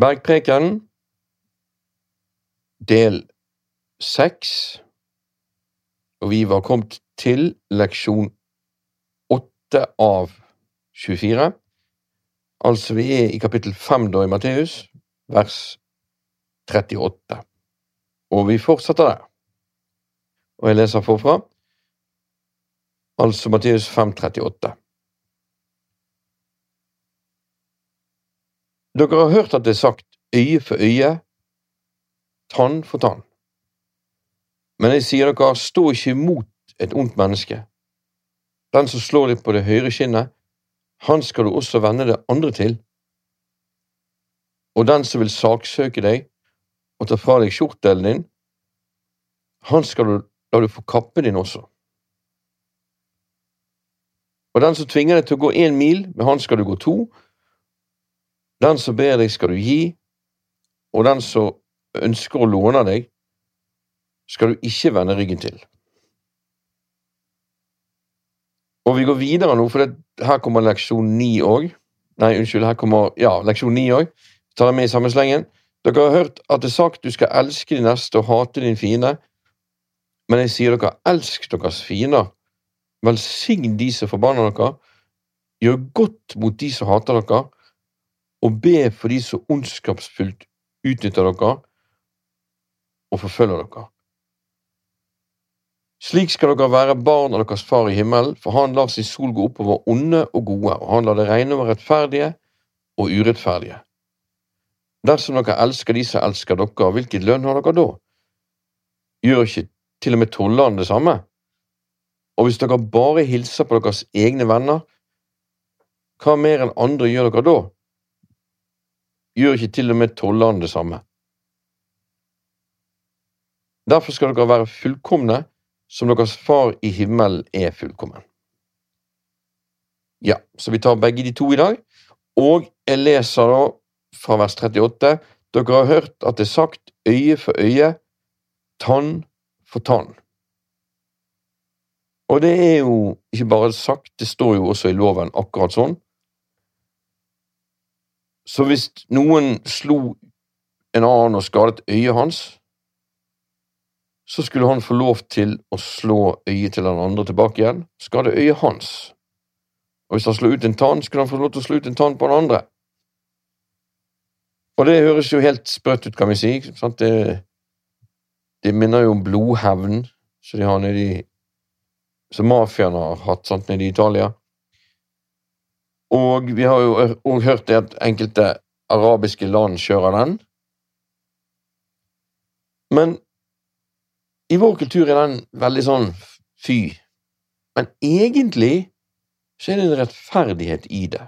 Bergpreken, del seks, og vi var kommet til leksjon åtte av 24. Altså, vi er i kapittel fem da i Matteus, vers 38. Og vi fortsetter der. Og jeg leser forfra, altså Matteus 5, 38. Dere har hørt at det er sagt øye for øye, tann for tann. Men jeg sier dere, stå ikke imot et ondt menneske. Den som slår deg på det høyre skinnet, han skal du også vende det andre til. Og den som vil saksøke deg og ta fra deg skjortdelen din, han skal du la du få kappen din også. Og den som tvinger deg til å gå én mil, med han skal du gå to. Den som ber deg, skal du gi, og den som ønsker å låne deg, skal du ikke vende ryggen til. Og vi går videre nå, for det, her kommer leksjon ni òg. Nei, unnskyld, her kommer ja, leksjon ni òg. Tar det med i samme slengen. Dere har hørt at det er sagt du skal elske din neste og hate din fiende. Men jeg sier dere, elsk deres fiender. Velsign de som forbanner dere. Gjør godt mot de som hater dere og be for de som ondskapsfullt utnytter dere og forfølger dere. Slik skal dere være barn av deres far i himmelen, for han lar sin sol gå oppover onde og gode, og han lar det regne over rettferdige og urettferdige. Dersom dere elsker de som elsker dere, hvilken lønn har dere da? Gjør ikke til og med tollerne det samme? Og hvis dere bare hilser på deres egne venner, hva mer enn andre gjør dere da? Gjør ikke til og med tollerne det samme? Derfor skal dere være fullkomne, som deres far i himmelen er fullkommen. Ja, så vi tar begge de to i dag, og jeg leser da fra vers 38. Dere har hørt at det er sagt øye for øye, tann for tann. Og det er jo ikke bare sagt, det står jo også i loven akkurat sånn. Så hvis noen slo en annen og skadet øyet hans, så skulle han få lov til å slå øyet til den andre tilbake igjen, skade øyet hans. Og hvis han slo ut en tann, skulle han få lov til å slå ut en tann på den andre. Og det høres jo helt sprøtt ut, kan vi si. Det, det minner jo om blodhevn som de har nede i Som mafiaen har hatt sant, nede i Italia. Og vi har jo òg hørt det at enkelte arabiske land kjører den. Men i vår kultur er den veldig sånn fy. Men egentlig så er det en rettferdighet i det.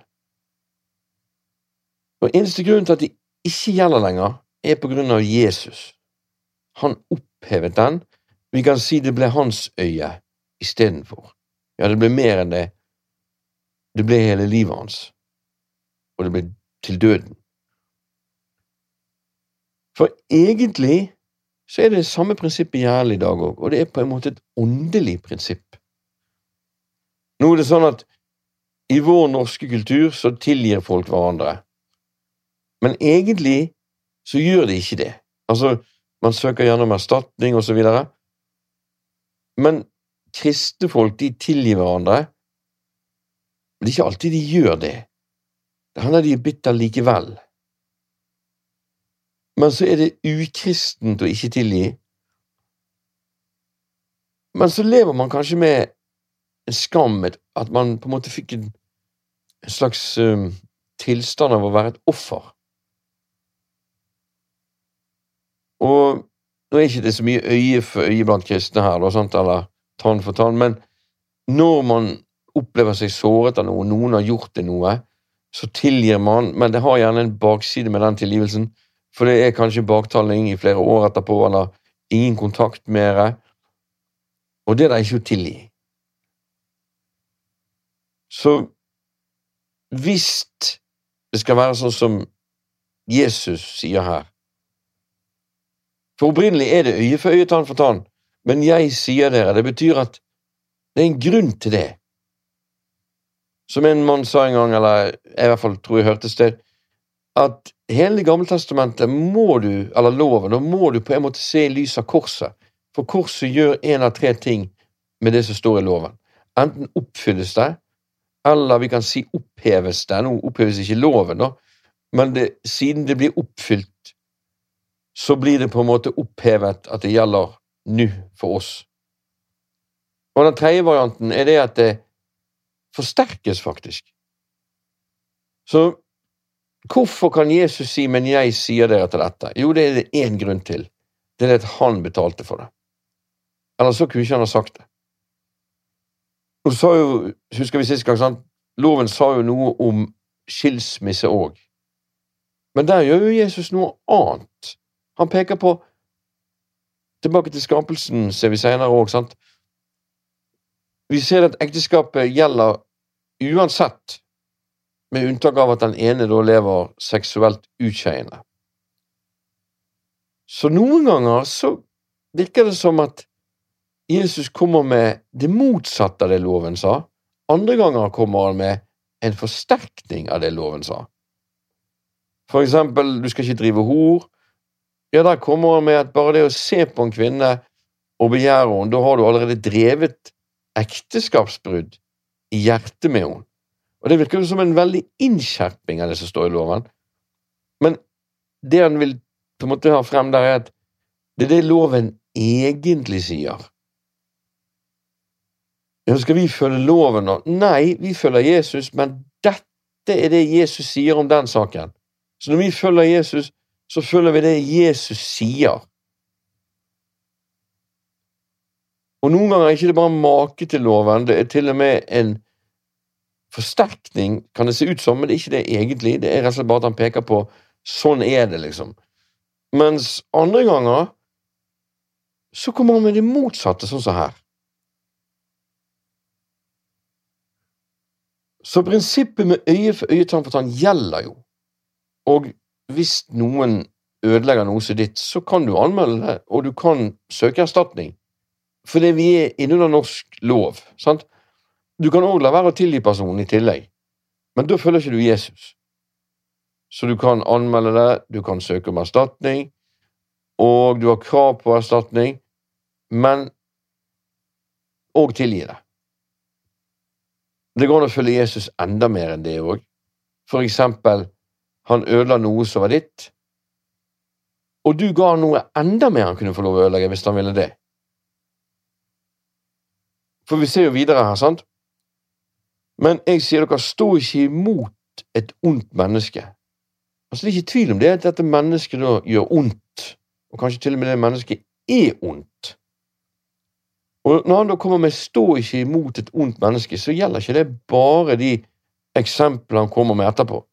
Og eneste grunnen til at det ikke gjelder lenger, er på grunn av Jesus. Han opphevet den. Vi kan si det ble hans øye istedenfor. Ja, det ble mer enn det det ble hele livet hans, og det ble til døden. For egentlig så er det samme prinsippet gjelder i dag òg, og det er på en måte et åndelig prinsipp. Nå er det sånn at i vår norske kultur så tilgir folk hverandre, men egentlig så gjør de ikke det. Altså, man søker gjerne om erstatning videre, men kristne folk de tilgir hverandre men det er ikke alltid de gjør det. Det hender de er bitter likevel. Men så er det ukristent å ikke tilgi. Men så lever man kanskje med en skam, at man på en måte fikk en, slags um, tilstand av å være et offer. Og nå er ikke det så mye øye for øye blant kristne her, da, sant, eller tann for tann, men når man opplever seg såret av noe, noen har gjort det noe, så tilgir man, men det har gjerne en bakside med den tilgivelsen, for det er kanskje baktaling i flere år etterpå, eller ingen kontakt mer, og det er det ikke å tilgi. Så hvis det skal være sånn som Jesus sier her For opprinnelig er det øye for øye, tann for tann, men jeg sier dere, det betyr at det er en grunn til det. Som en mann sa en gang, eller jeg i hvert fall tror jeg hørte et sted, at hele Det gamle testamentet må du, eller loven, da må du på en måte se i lys av korset. For korset gjør en av tre ting med det som står i loven. Enten oppfylles det, eller vi kan si oppheves det. Nå oppheves ikke loven, da, men det, siden det blir oppfylt, så blir det på en måte opphevet at det gjelder nå for oss. Og den tredje varianten er det at det forsterkes, faktisk. Så hvorfor kan Jesus si 'men jeg sier dere til dette'? Jo, det er det én grunn til. Det er det at han betalte for det. Eller så kunne ikke han ha sagt det. Og sa jo, husker vi sist gang, sant? loven sa jo noe om skilsmisse òg. Men der gjør jo Jesus noe annet. Han peker på Tilbake til skapelsen ser vi senere òg, sant. Vi ser at ekteskapet gjelder uansett, med unntak av at den ene da lever seksuelt utskeiende. Så noen ganger så virker det som at Jesus kommer med det motsatte av det loven sa. Andre ganger kommer han med en forsterkning av det loven sa. For eksempel, du skal ikke drive hor. Ja, der kommer han med at bare det å se på en kvinne og begjære henne, da har du allerede drevet ekteskapsbrudd i hjertet med henne. Og det virker jo som en veldig innskjerping av det som står i loven. Men det han vil på en måte ha frem der, er at det er det loven egentlig sier. Ja, skal vi følge loven nå? Nei, vi følger Jesus, men dette er det Jesus sier om den saken. Så når vi følger Jesus, så følger vi det Jesus sier. Og noen ganger er det ikke bare make til loven, det er til og med en forsterkning, kan det se ut som, men det er ikke det egentlig. Det er rett og slett bare at han peker på sånn er det, liksom. Mens andre ganger så kommer han med det motsatte, sånn som her. Så prinsippet med øye for øye, tann for tann gjelder jo. Og hvis noen ødelegger noe som ditt, så kan du anmelde det, og du kan søke erstatning. Fordi vi er innunder norsk lov. sant? Du kan òg la være å tilgi personen i tillegg, men da følger ikke du Jesus. Så du kan anmelde det, du kan søke om erstatning, og du har krav på erstatning, men òg tilgi det. Det går an å følge Jesus enda mer enn det òg. For eksempel, han ødela noe som var ditt, og du ga noe enda mer han kunne få lov å ødelegge hvis han ville det. For vi ser jo videre her, sant? Men jeg sier dere, stå ikke imot et ondt menneske. Altså, Det er ikke tvil om det at dette mennesket da gjør ondt, og kanskje til og med det mennesket er ondt. Og Når han da kommer med 'stå ikke imot et ondt menneske', så gjelder ikke det bare de eksemplene han kommer med etterpå.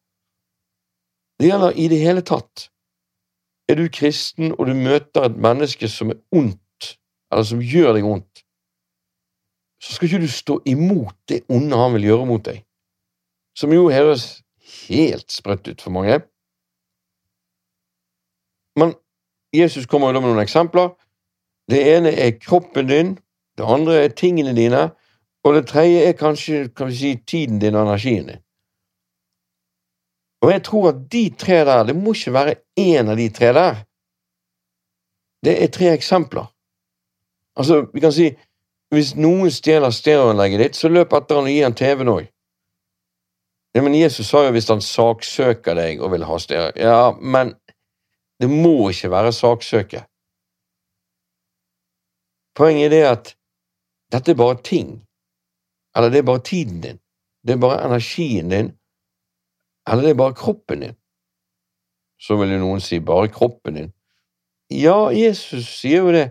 Det gjelder i det hele tatt. Er du kristen og du møter et menneske som er ondt, eller som gjør deg ondt, så skal ikke du stå imot det onde han vil gjøre mot deg, som jo høres helt sprøtt ut for mange. Men Jesus kommer jo da med noen eksempler. Det ene er kroppen din, det andre er tingene dine, og det tredje er kanskje kan vi si, tiden din og energien din. Og jeg tror at de tre der, det må ikke være én av de tre der. Det er tre eksempler. Altså, vi kan si hvis noen stjeler stereoanlegget ditt, så løp etter han og gi han TV-en òg. Ja, men Jesus sa jo hvis han saksøker deg og vil ha stereo Ja, men det må ikke være saksøke. Poenget er det at dette er bare ting. Eller det er bare tiden din. Det er bare energien din. Eller det er bare kroppen din. Så vil jo noen si bare kroppen din. Ja, Jesus sier jo det,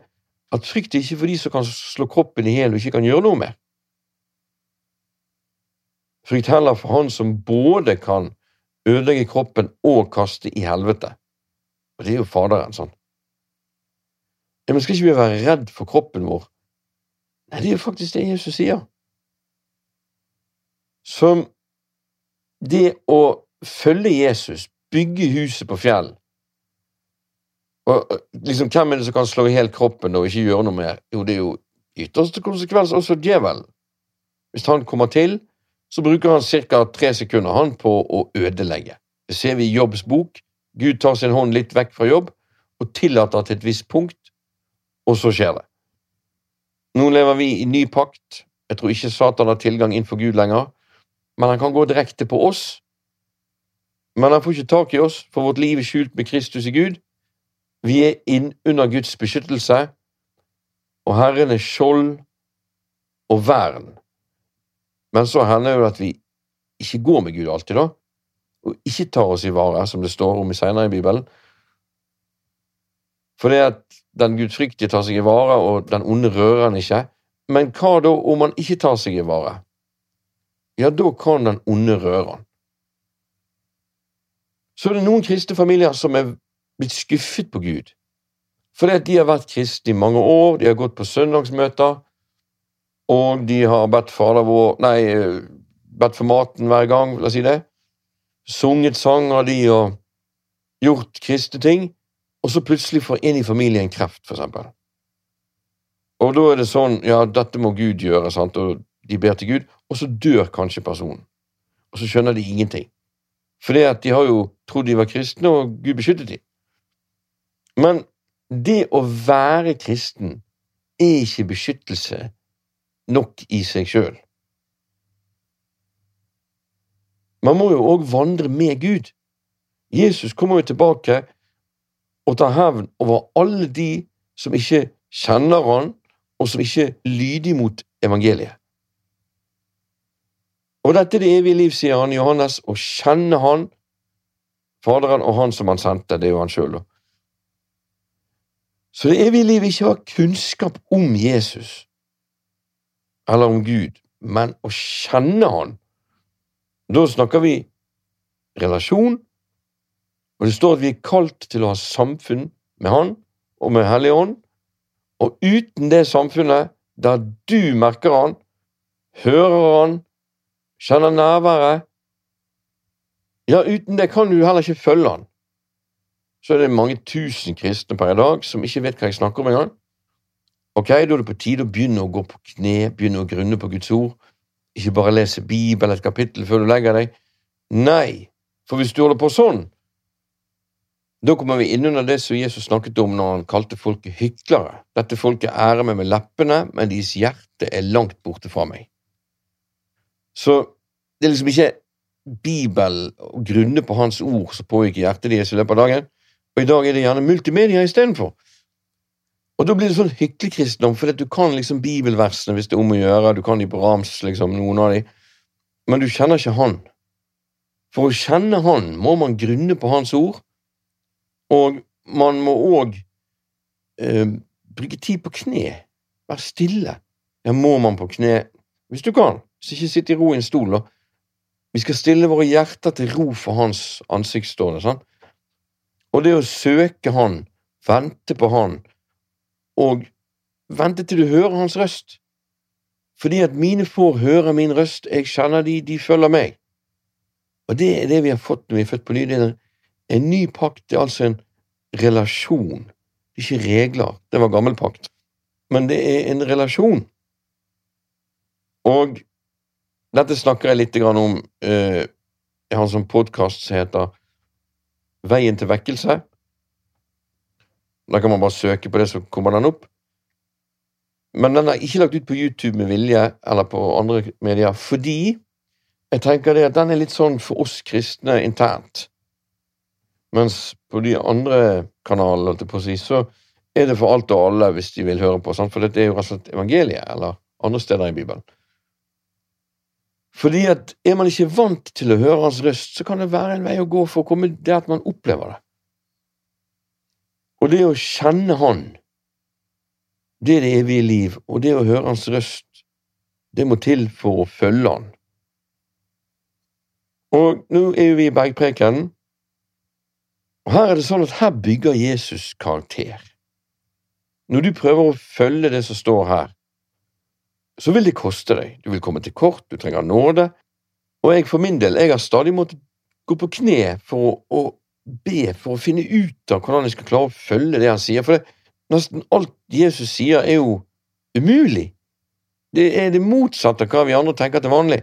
at frykt er ikke for de som kan slå kroppen i hjel og ikke kan gjøre noe med. Frykt heller for han som både kan ødelegge kroppen og kaste i helvete. Og det er jo Faderen, sånn. Ja, men skal ikke vi være redd for kroppen vår Nei, det er jo faktisk det Jesus sier. Som det å følge Jesus, bygge huset på fjell og liksom, Hvem er det som kan slå i hjel kroppen og ikke gjøre noe mer? Jo, det er jo ytterste konsekvens også djevelen. Hvis han kommer til, så bruker han ca. tre sekunder han på å ødelegge. Det ser vi i Jobbs bok. Gud tar sin hånd litt vekk fra jobb og tillater til et visst punkt, og så skjer det. Nå lever vi i ny pakt. Jeg tror ikke Satan har tilgang inn for Gud lenger, men han kan gå direkte på oss. Men han får ikke tak i oss, for vårt liv er skjult med Kristus i Gud. Vi er inn under Guds beskyttelse, og Herren er skjold og vern. Men så hender det at vi ikke går med Gud alltid, da, og ikke tar oss i vare, som det står om senere i Bibelen. For det at den gudfryktige tar seg i vare, og den onde rører han ikke. Men hva da om han ikke tar seg i vare? Ja, da kan den onde røre han. Så er det noen kristne familier som er blitt skuffet på Gud. Fordi at de har vært kristne i mange år, de har gått på søndagsmøter, og de har bedt Fader vår Nei, bedt for maten hver gang, la oss si det. Sunget sanger, de, og gjort kristne ting og så plutselig får inn i familien kreft, for eksempel. Og da er det sånn ja, dette må Gud gjøre, sant, og de ber til Gud, og så dør kanskje personen. Og så skjønner de ingenting. Fordi at de har jo trodd de var kristne, og Gud beskyttet dem. Men det å være kristen er ikke beskyttelse nok i seg sjøl. Man må jo òg vandre med Gud. Jesus kommer jo tilbake og tar hevn over alle de som ikke kjenner Han, og som ikke er lydige mot evangeliet. Og dette er det evige liv, sier han Johannes, å kjenne Han, Faderen og Han som Han sendte, det er jo Han sjøl, da. Så det evige livet ikke var kunnskap om Jesus eller om Gud, men å kjenne Han. Da snakker vi relasjon, og det står at vi er kalt til å ha samfunn med Han og med Hellig Ånd, og uten det samfunnet, der du merker Han, hører Han, kjenner nærværet Ja, uten det kan du heller ikke følge Han. Så er det mange tusen kristne per i dag som ikke vet hva jeg snakker om engang. Ok, da er det på tide å begynne å gå på kne, begynne å grunne på Guds ord. Ikke bare lese Bibel et kapittel før du legger deg. Nei, for hvis du holder på sånn, da kommer vi inn under det som Jesus snakket om når han kalte folket hyklere. Dette folket ærer meg med leppene, men deres hjerte er langt borte fra meg. Så det er liksom ikke Bibel og grunne på Hans ord som pågikk hjertet deres i løpet av dagen, og i dag er det gjerne multimedia istedenfor. Og da blir det sånn hyklekristendom, for du kan liksom bibelversene hvis det er om å gjøre, du kan de på rams, liksom, noen av de, men du kjenner ikke Han. For å kjenne Han må man grunne på Hans ord, og man må òg eh, bruke tid på kne. Være stille. Ja, må man på kne hvis du kan. Hvis ikke sitt i ro i en stol, da. Vi skal stille våre hjerter til ro for Hans ansikt, står det. sånn. Og det å søke Han, vente på Han, og vente til du hører Hans røst. Fordi at mine får høre min røst, jeg kjenner de, de følger meg. Og det er det vi har fått når vi er født på ny. Det er en ny pakt er altså en relasjon, ikke regler. Det var gammel pakt. Men det er en relasjon. Og dette snakker jeg litt om uh, Jeg har en sånn podkast som heter Veien til vekkelse. Da kan man bare søke på det, så kommer den opp. Men den er ikke lagt ut på YouTube med vilje eller på andre medier, fordi jeg tenker det at den er litt sånn for oss kristne internt. Mens på de andre kanalene så er det for alt og alle hvis de vil høre på, sant? for dette er jo rett og slett evangeliet, eller andre steder i Bibelen. Fordi at er man ikke vant til å høre hans røst, så kan det være en vei å gå for å komme det at man opplever det. Og det å kjenne Han, det er det evige liv, og det å høre Hans røst, det må til for å følge Han. Og nå er vi i Bergprekenen, og Her er det sånn at her bygger Jesus karakter. Når du prøver å følge det som står her, så vil det koste deg. Du vil komme til kort, du trenger nåde. Og jeg for min del, jeg har stadig måttet gå på kne for å, å be, for å finne ut av hvordan jeg skal klare å følge det han sier. For det, nesten alt Jesus sier, er jo umulig. Det er det motsatte av hva vi andre tenker til vanlig.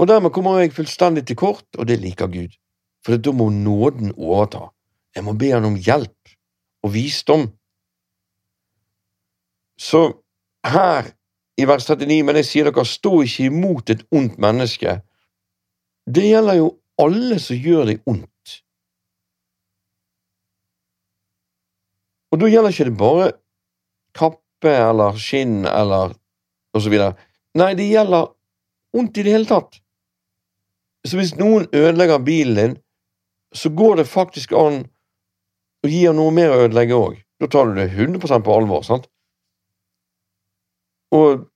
Og dermed kommer jeg fullstendig til kort, og det liker Gud. for da må nåden overta. Jeg må be han om hjelp og visdom. Så her i vers 39, men jeg sier dere, stå ikke imot et ondt menneske. Det gjelder jo alle som gjør deg ondt. Og da gjelder ikke det bare kappe eller skinn eller og så videre. Nei, det gjelder ondt i det hele tatt. Så hvis noen ødelegger bilen din, så går det faktisk an å gi ham noe mer å ødelegge òg. Da tar du det 100 på alvor, sant? Og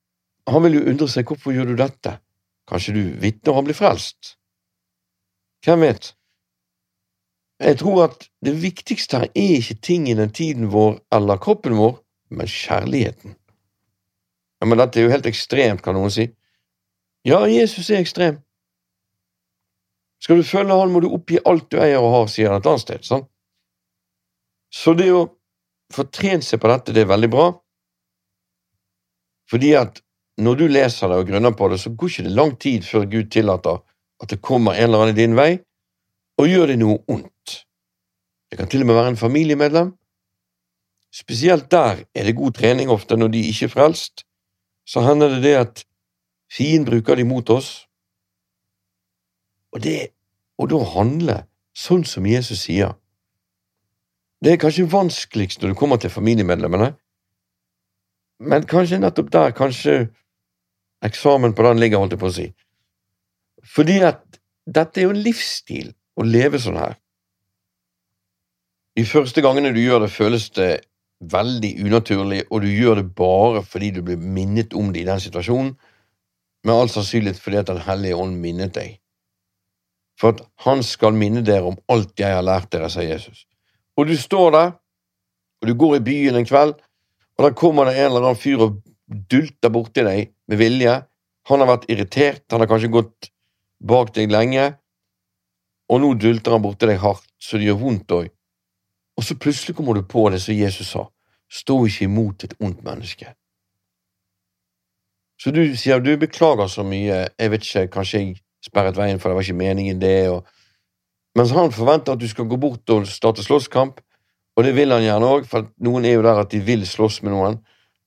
han vil jo undre seg hvorfor gjør du dette, kanskje du vitner han blir frelst? Hvem vet? Jeg tror at det viktigste her er ikke tingene, tiden vår eller kroppen vår, men kjærligheten. Ja, Men dette er jo helt ekstremt, kan noen si. Ja, Jesus er ekstrem. Skal du følge han, må du oppgi alt du eier og har, sier han et annet sted. sant? Så det å få trent seg på dette, det er veldig bra, fordi at når du leser det og grunner på det, så går ikke det lang tid før Gud tillater at det kommer en eller annen i din vei og gjør deg noe ondt. Det kan til og med være en familiemedlem. Spesielt der er det god trening ofte når de ikke er frelst. Så hender det det at fienden bruker de mot oss, og, det, og da handle sånn som Jesus sier. Det er kanskje vanskeligst når du kommer til familiemedlemmene, men kanskje nettopp der kanskje eksamen på den ligger, holdt jeg på å si. Fordi at dette er jo en livsstil å leve sånn her. De første gangene du gjør det, føles det veldig unaturlig, og du gjør det bare fordi du blir minnet om det i den situasjonen, med all sannsynlighet fordi at Den hellige ånd minnet deg. For at Han skal minne dere om alt jeg har lært dere, sier Jesus. Og du står der, og du går i byen en kveld, og da kommer det en eller annen fyr og dulter borti deg med vilje. Han har vært irritert, han har kanskje gått bak deg lenge, og nå dulter han borti deg hardt, så det gjør vondt òg. Og så plutselig kommer du på det som Jesus sa, stå ikke imot et ondt menneske. Så du sier du beklager så mye, jeg vet ikke, kanskje jeg sperret veien, for det var ikke meningen det, og Mens han forventer at du skal gå bort og starte slåsskamp, og det vil han gjerne òg, for noen er jo der at de vil slåss med noen,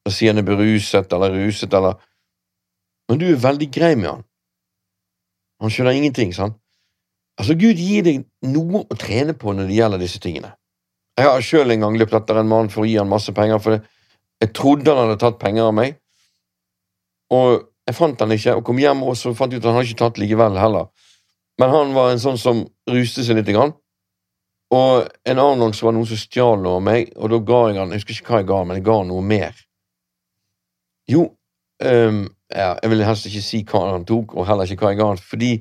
og sier han er beruset eller ruset eller Men du er veldig grei med han. Han skjønner ingenting, sant? Altså, Gud gir deg noe å trene på når det gjelder disse tingene. Jeg har sjøl en gang løpt etter en mann for å gi han masse penger, for jeg trodde han hadde tatt penger av meg, og jeg fant han ikke, og kom hjem og så fant jeg ut at han hadde ikke tatt likevel heller. Men han var en sånn som ruste seg litt. Grann. Og en annen gang så var det noen som stjal noe av meg, og da ga jeg han Jeg husker ikke hva jeg ga, men jeg ga han noe mer. Jo, um, ja, jeg vil helst ikke si hva han tok, og heller ikke hva jeg ga han, fordi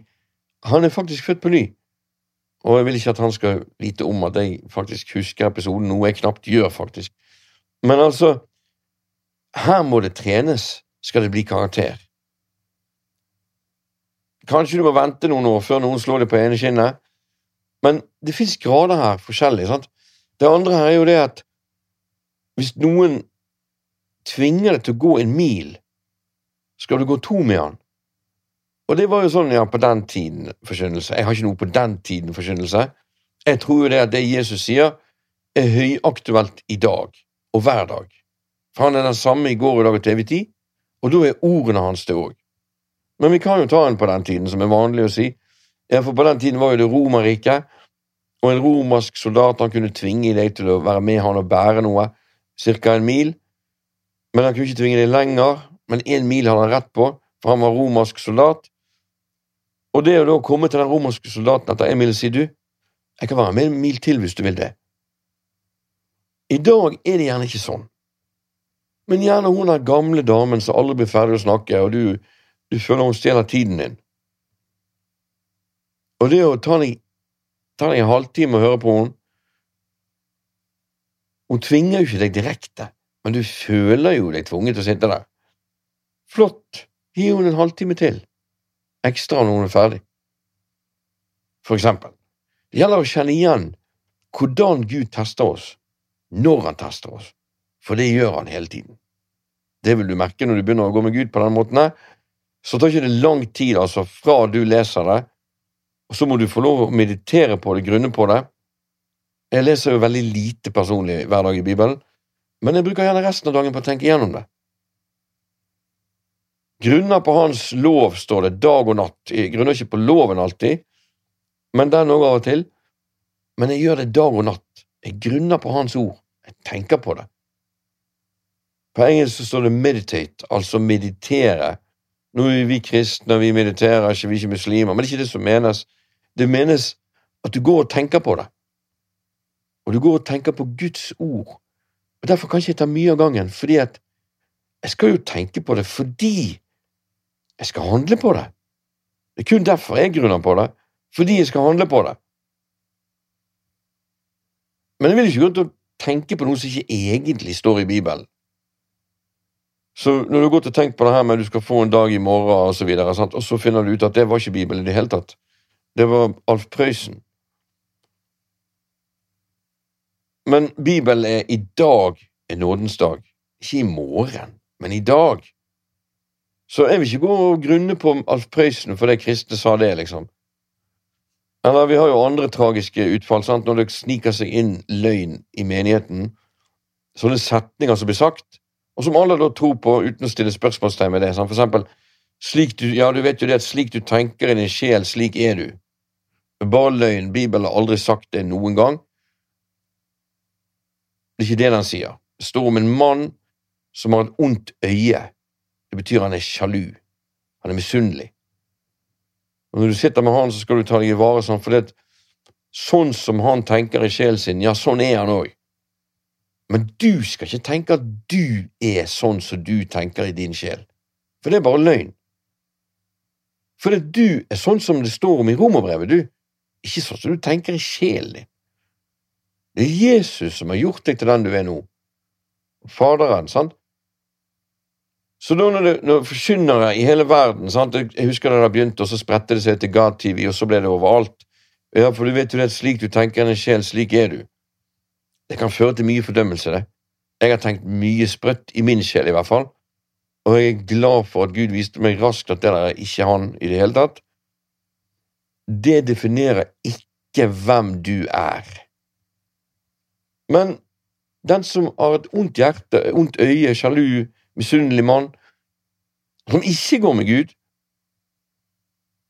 han er faktisk født på ny. Og jeg vil ikke at han skal vite om at jeg faktisk husker episoden, noe jeg knapt gjør, faktisk. Men altså, her må det trenes, skal det bli karakter. Kanskje du må vente noen år før noen slår deg på ene kinnet, men det fins grader her, forskjellig. sant? Det andre her er jo det at hvis noen tvinger deg til å gå en mil, skal du gå to med han. Og det var jo sånn ja, på den tiden forkynnelse. Jeg har ikke noe på den tiden forkynnelse. Jeg tror jo det at det Jesus sier, er høyaktuelt i dag og hver dag. For han er den samme i går, og i dag og til evig tid, og da er ordene hans det òg. Men vi kan jo ta en på den tiden, som er vanlig å si. Ja, for på den tiden var jo det Romerriket, og en romersk soldat han kunne tvinge deg til å være med han og bære noe, ca. en mil. Men han kunne ikke tvinge deg lenger, men én mil hadde han rett på, for han var romersk soldat. Og det å da komme til den romerske soldaten etter en mil og si du, jeg kan være med en mil til hvis du vil det. I dag er det gjerne ikke sånn. Men gjerne hun er gamle damen som aldri blir ferdig å snakke, og du, du føler hun stjeler tiden din. Og det å ta deg, ta deg en halvtime og høre på henne Hun tvinger jo ikke deg direkte, men du føler jo deg tvunget til å sitte der. Flott, gi henne en halvtime til ekstra når hun er ferdig. For eksempel, det gjelder å kjenne igjen hvordan Gud tester oss, når han tester oss, for det gjør han hele tiden. Det vil du merke når du begynner å gå med Gud på den måten. Så tar ikke det lang tid altså fra du leser det, og så må du få lov å meditere på det, grunne på det. Jeg leser jo veldig lite personlig hver dag i Bibelen, men jeg bruker gjerne resten av dagen på å tenke igjennom det. Grunner på Hans lov, står det, dag og natt. Jeg grunner ikke på loven alltid, men den òg av og til. Men jeg gjør det dag og natt. Jeg grunner på Hans ord. Jeg tenker på det. På engelsk så står det meditate, altså meditere. Nå er vi kristne, vi mediterer ikke, vi er ikke muslimer, men det er ikke det som menes. Det menes at du går og tenker på det. Og du går og tenker på Guds ord. Og Derfor kan jeg ikke ta mye av gangen, fordi at jeg skal jo tenke på det fordi jeg skal handle på det. Det er kun derfor jeg grunner på det, fordi jeg skal handle på det. Men jeg vil ikke gå til å tenke på noe som ikke egentlig står i Bibelen. Så når du går til å tenke på det her med at du skal få en dag i morgen, og så, videre, og så finner du ut at det var ikke Bibelen i det hele tatt. Det var Alf Prøysen. Men Bibelen er i dag en nådens dag. Ikke i morgen, men i dag. Så jeg vil ikke gå og grunne på Alf Prøysen fordi kristne sa det, liksom. Eller vi har jo andre tragiske utfall, sant? når det sniker seg inn løgn i menigheten. Sånne setninger som blir sagt, og som alle da tror på uten å stille spørsmålstegn ved det. Sånn. For eksempel, slik du, ja, du vet jo det at slik du tenker i din sjel, slik er du. Bare løgn. Bibelen har aldri sagt det noen gang. Det er ikke det den sier. Det står om en mann som har et ondt øye. Det betyr han er sjalu. Han er misunnelig. Og Når du sitter med han, så skal du ta deg i vare sånn, for det, sånn som han tenker i sjelen sin, ja, sånn er han òg. Men du skal ikke tenke at du er sånn som du tenker i din sjel, for det er bare løgn. For det du er sånn som det står om i romerbrevet, du, ikke sånn som du tenker i sjelen din. Det er Jesus som har gjort deg til den du er nå. Faderen, sant? Så da når, det, når forkynnere i hele verden sant? Jeg husker da det begynte, og så spredte det seg til Gat-TV, og så ble det overalt. Ja, for du vet jo det, slik du tenker en sjel, slik er du. Det kan føre til mye fordømmelse, det. Jeg har tenkt mye sprøtt i min sjel, i hvert fall, og jeg er glad for at Gud viste meg raskt at det der er ikke han i det hele tatt. Det definerer ikke hvem du er. Men den som har et ondt hjerte, ondt øye, sjalu, misunnelig mann, som ikke går med Gud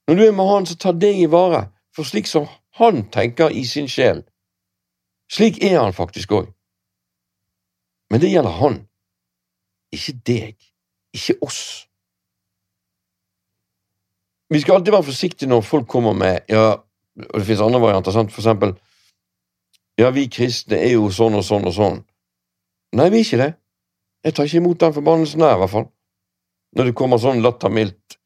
Når du er med Han, så ta det i vare, for slik som han tenker i sin sjel, slik er han faktisk òg. Men det gjelder han, ikke deg, ikke oss. Vi skal alltid være forsiktige når folk kommer med ja, og det finnes andre varianter, sant? for eksempel ja, vi kristne er jo sånn og sånn og sånn. Nei, vi er ikke det. Jeg tar ikke imot den forbannelsen der, i hvert fall. Når det kommer sånn lattermildt,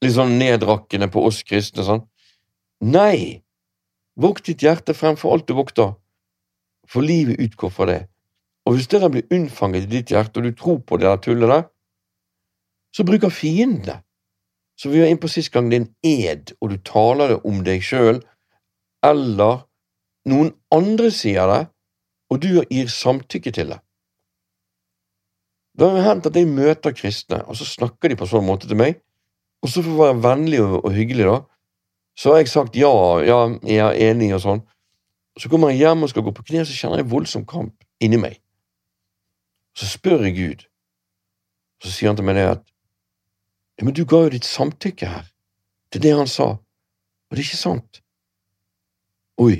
litt sånn nedrakkende på oss kristne, sånn. Nei, vokt ditt hjerte fremfor alt du vokter for livet utgår fra det. Og hvis det der blir unnfanget i ditt hjerte, og du tror på det der tullet der, så bruker fienden det. Så vi var inne på sist gang, det er en ed, og du taler det om deg sjøl, eller noen andre sier det, og du gir samtykke til det. Det har hendt at jeg møter kristne, og så snakker de på sånn måte til meg, og så for å være vennlig og, og hyggelig, da, så har jeg sagt ja, ja, jeg er enig og sånn, så kommer jeg hjem og skal gå på kne, så kjenner jeg voldsom kamp inni meg. Så spør jeg Gud, og så sier han til meg det at ja, men du ga jo ditt samtykke her, til det han sa, og det er ikke sant. Oi,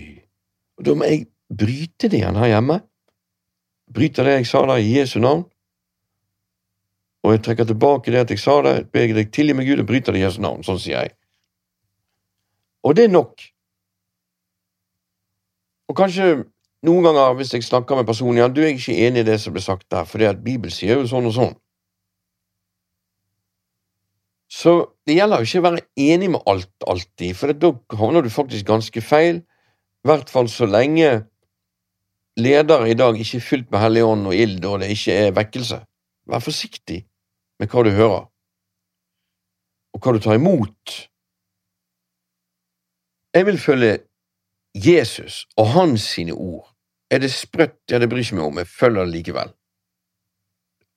og da må jeg bryte det igjen her hjemme. Bryter det jeg sa der, i Jesu navn, og jeg trekker tilbake det at jeg sa det, ber deg tilgi meg, Gud, og bryter det i Jesu navn. Sånn sier jeg. Og det er nok. Og kanskje noen ganger hvis jeg snakker med personen, ja, du er ikke enig i det som ble sagt der, for Bibelen sier jo sånn og sånn. Så det gjelder jo ikke å være enig med alt alltid, for da havner du faktisk ganske feil, i hvert fall så lenge ledere i dag ikke er fylt med Hellig Ånd og ild, og det ikke er vekkelse. Vær forsiktig med hva du hører, og hva du tar imot. Jeg vil følge Jesus og hans sine ord. Er det sprøtt? Ja, det bryr ikke meg om, jeg følger det likevel.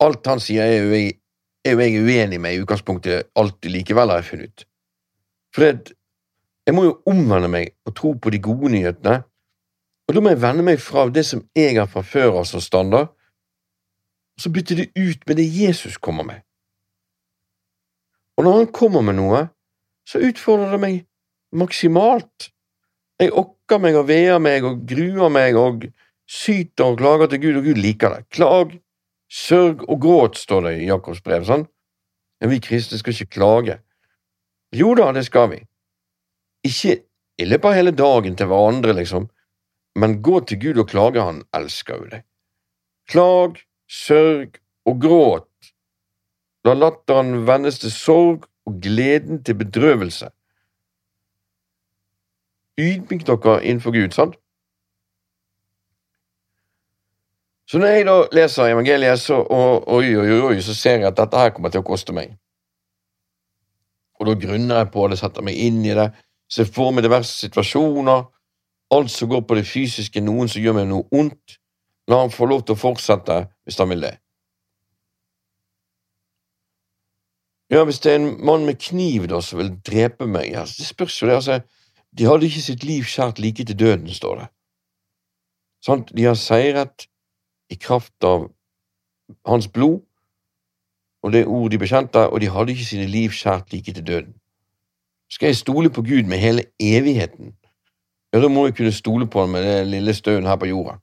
Alt han sier, er jo jeg, er jo jeg uenig med i utgangspunktet alltid likevel, har jeg funnet ut. Fred, Jeg må jo omvende meg og tro på de gode nyhetene, og da må jeg vende meg fra det som jeg har fra før av som standard, og så bytte det ut med det Jesus kommer med. Og når han kommer med noe, så utfordrer det meg maksimalt. Jeg okker meg og veer meg og gruer meg og syter og klager til Gud, og Gud liker det. Klag, sørg og gråt, står det i Jakobs brev, sånn. Men vi kristne skal ikke klage. Jo da, det skal vi. Ikke i løpet av hele dagen til hverandre, liksom, men gå til Gud og klage, han elsker jo deg. Klag, sørg og gråt. La latteren vendes til sorg og gleden til bedrøvelse. Ydmyk dere innenfor Gud, sant? Så når jeg da leser evangeliet, så, og, oi, oi, så ser jeg at dette her kommer til å koste meg. Og da grunner jeg på det, setter meg inn i det, ser for meg diverse situasjoner, alt som går på det fysiske, noen som gjør meg noe ondt. La han få lov til å fortsette hvis han vil det. Ja, hvis det er en mann med kniv da som vil drepe meg, ja, det spørs jo det, altså, de hadde ikke sitt liv skjært like til døden, står det. Sånn, de har seiret i kraft av hans blod og det ord de bekjente, og de hadde ikke sine liv skjært like til døden. Skal jeg stole på Gud med hele evigheten, ja, da må jeg kunne stole på ham med det lille støen her på jorda.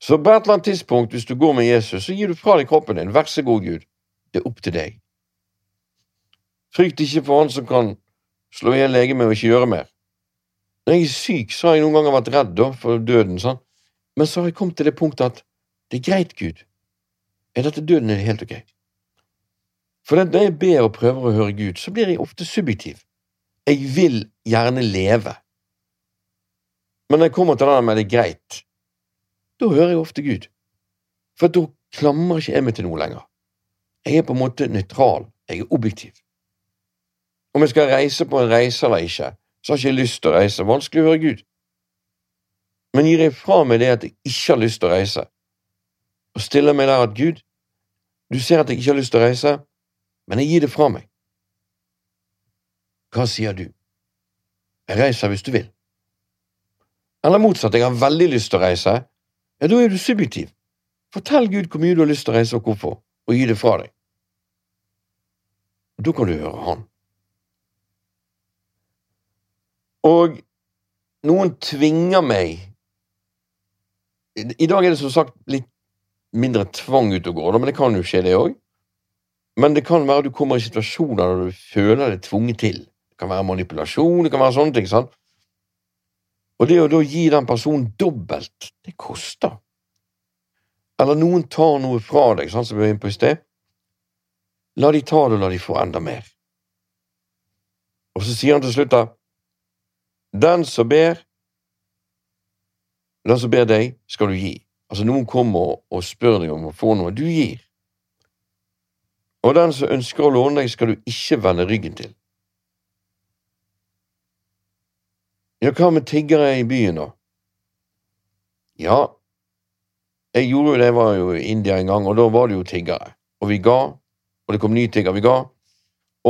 Så på et eller annet tidspunkt, hvis du går med Jesus, så gir du fra deg kroppen din. Vær så god, Gud. Det er opp til deg. Frykt ikke for han som kan slå i hjel legemet og ikke gjøre mer. Når jeg er syk, så har jeg noen ganger vært redd da, for døden, sånn. men så har jeg kommet til det punktet at det er greit, Gud. Er dette døden, er det helt ok. For når jeg ber og prøver å høre Gud, så blir jeg ofte subjektiv. Jeg vil gjerne leve. Men når jeg kommer til det med det er greit, da hører jeg ofte Gud. For da klamrer ikke jeg meg til noe lenger. Jeg er på en måte nøytral, jeg er objektiv. Om jeg skal reise på en reise eller ikke, så har jeg ikke lyst til å reise. Vanskelig å høre Gud. Men gir jeg fra meg det at jeg ikke har lyst til å reise, og stiller meg der at Gud, du ser at jeg ikke har lyst til å reise, men jeg gir det fra meg. Hva sier du? Jeg reiser hvis du vil. Eller motsatt, jeg har veldig lyst til å reise, ja, da er du subjektiv. Fortell Gud hvor mye du har lyst til å reise, og hvorfor, og gi det fra deg. Da kan du høre Han. Og noen tvinger meg I dag er det som sagt litt mindre tvang ute og går, men det kan jo skje, det òg. Men det kan være du kommer i situasjoner der du føler deg tvunget til. Det kan være manipulasjon, det kan være sånne ting. sant? Og det å da gi den personen dobbelt, det koster. Eller noen tar noe fra deg, sant, som vi var inne på i sted. La de ta det, la de få enda mer. Og så sier han til slutt da, den som ber, den som ber deg, skal du gi. Altså, noen kommer og spør deg om å få noe, du gir. Og den som ønsker å låne deg, skal du ikke vende ryggen til. Ja, hva med tiggere i byen, da? Ja, jeg gjorde jo det, jeg var jo i India en gang, og da var det jo tiggere. Og vi ga, og det kom nye tiggere, vi ga.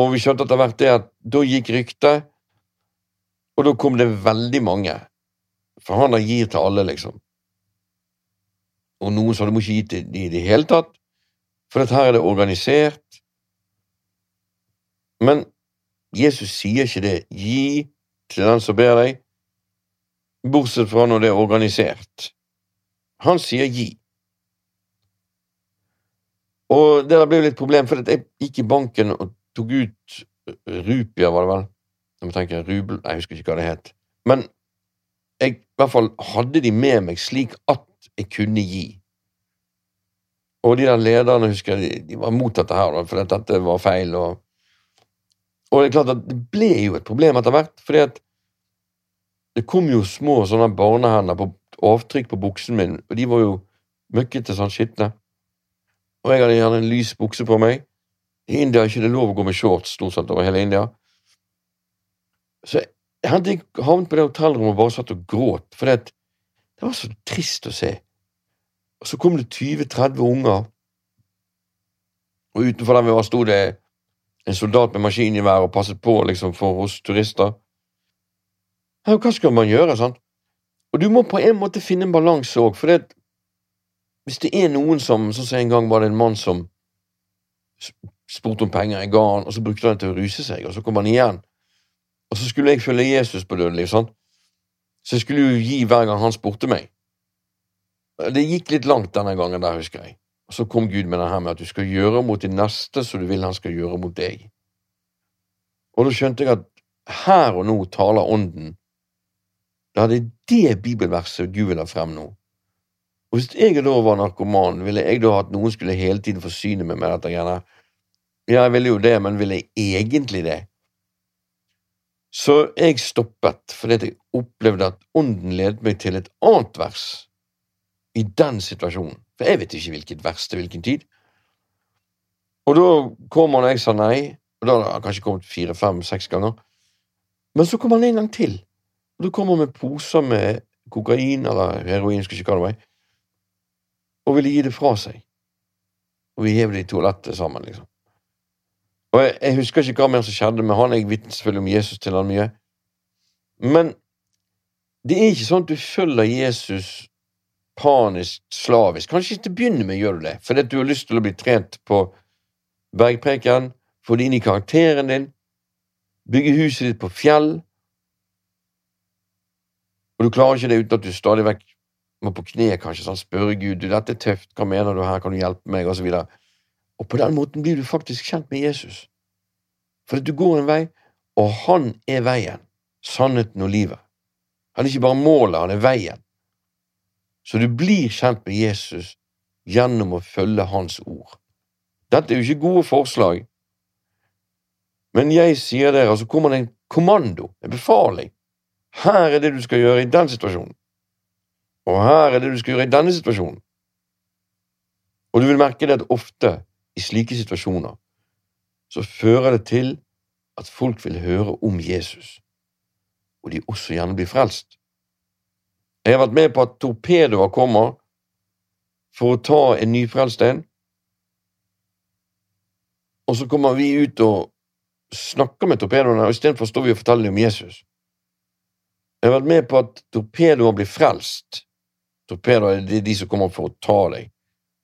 Og vi skjønte etter hvert det at da gikk ryktet, og da kom det veldig mange. For han der gir til alle, liksom. Og noen sa du må ikke gi til de i det hele tatt, for dette her er det organisert. Men Jesus sier ikke det. Gi til den som ber deg, bortsett fra når det er organisert. Han sier gi. Og det der ble jo litt problem, for jeg gikk i banken og tok ut rupier, var det vel? Jeg må tenke rubel Jeg husker ikke hva det het. Men jeg i hvert fall hadde de med meg slik at jeg kunne gi. Og de der lederne, husker jeg, de var mot dette her, for dette var feil. og og det er klart at det ble jo et problem etter hvert, fordi at det kom jo små sånne barnehender på avtrykk på buksen min, og de var jo møkkete sånn skitne. Og jeg hadde gjerne en lys bukse på meg. I India er ikke det lov å gå med shorts stort sett over hele India. Så jeg hadde havnet på det hotellrommet og bare satt og gråt, for det, det var så trist å se. Og så kom det 20-30 unger, og utenfor der vi var, sto det en soldat med maskingevær og passet på liksom for oss turister. Ja, hva skal man gjøre, sant? Og du må på en måte finne en balanse òg, for det, hvis det er noen som Sånn som en gang var det en mann som spurte om penger, jeg ga han, og så brukte han til å ruse seg, og så kom han igjen. Og så skulle jeg følge Jesus på døden, sant? så jeg skulle jo gi hver gang han spurte meg. Det gikk litt langt denne gangen der, husker jeg. Og så kom Gud med det her med at du skal gjøre mot din neste som du vil han skal gjøre mot deg. Og da skjønte jeg at her og nå taler Ånden. Da er det det bibelverset Gud vil ha frem nå. Og hvis jeg da var narkoman, ville jeg da at noen skulle hele tiden forsyne meg med dette greiene? Ja, jeg ville jo det, men ville jeg egentlig det? Så jeg stoppet fordi jeg opplevde at Ånden ledet meg til et annet vers i den situasjonen. For jeg vet ikke hvilket vers til hvilken tid. Og da kom han, og jeg sa nei, og da har han kanskje kommet fire, fem, seks ganger. Men så kom han en gang til, og da kom han med poser med kokain eller heroin, skal ikke kalle det var, og ville gi det fra seg. Og vi hev det i toalettet sammen, liksom. Og jeg, jeg, husker ikke hva mer som skjedde med han, jeg vitner selvfølgelig om Jesus til han mye. Men det er ikke sånn at du følger Jesus panisk, slavisk. Kanskje ikke til å begynne med gjør du det, fordi du har lyst til å bli trent på bergpreken, få det inn i karakteren din, bygge huset ditt på fjell, og du klarer ikke det uten at du stadig vekk må på kne, kanskje, sånn, spørre Gud du, 'Dette er tøft, hva mener du her, kan du hjelpe meg?' og så videre. Og på den måten blir du faktisk kjent med Jesus. For at du går en vei, og han er veien, sannheten og livet. Han er ikke bare målet, han er veien. Så du blir kjent med Jesus gjennom å følge hans ord. Dette er jo ikke gode forslag, men jeg sier dere, så kommer det en kommando, en befaling. Her er det du skal gjøre i den situasjonen. Og her er det du skal gjøre i denne situasjonen. Og du vil merke det at ofte i slike situasjoner så fører det til at folk vil høre om Jesus, og de også gjerne blir frelst. Jeg har vært med på at torpedoer kommer for å ta en nyfrelst en, og så kommer vi ut og snakker med torpedoene, og istedenfor står vi og forteller dem om Jesus. Jeg har vært med på at torpedoer blir frelst. Torpedoer er de som kommer for å ta deg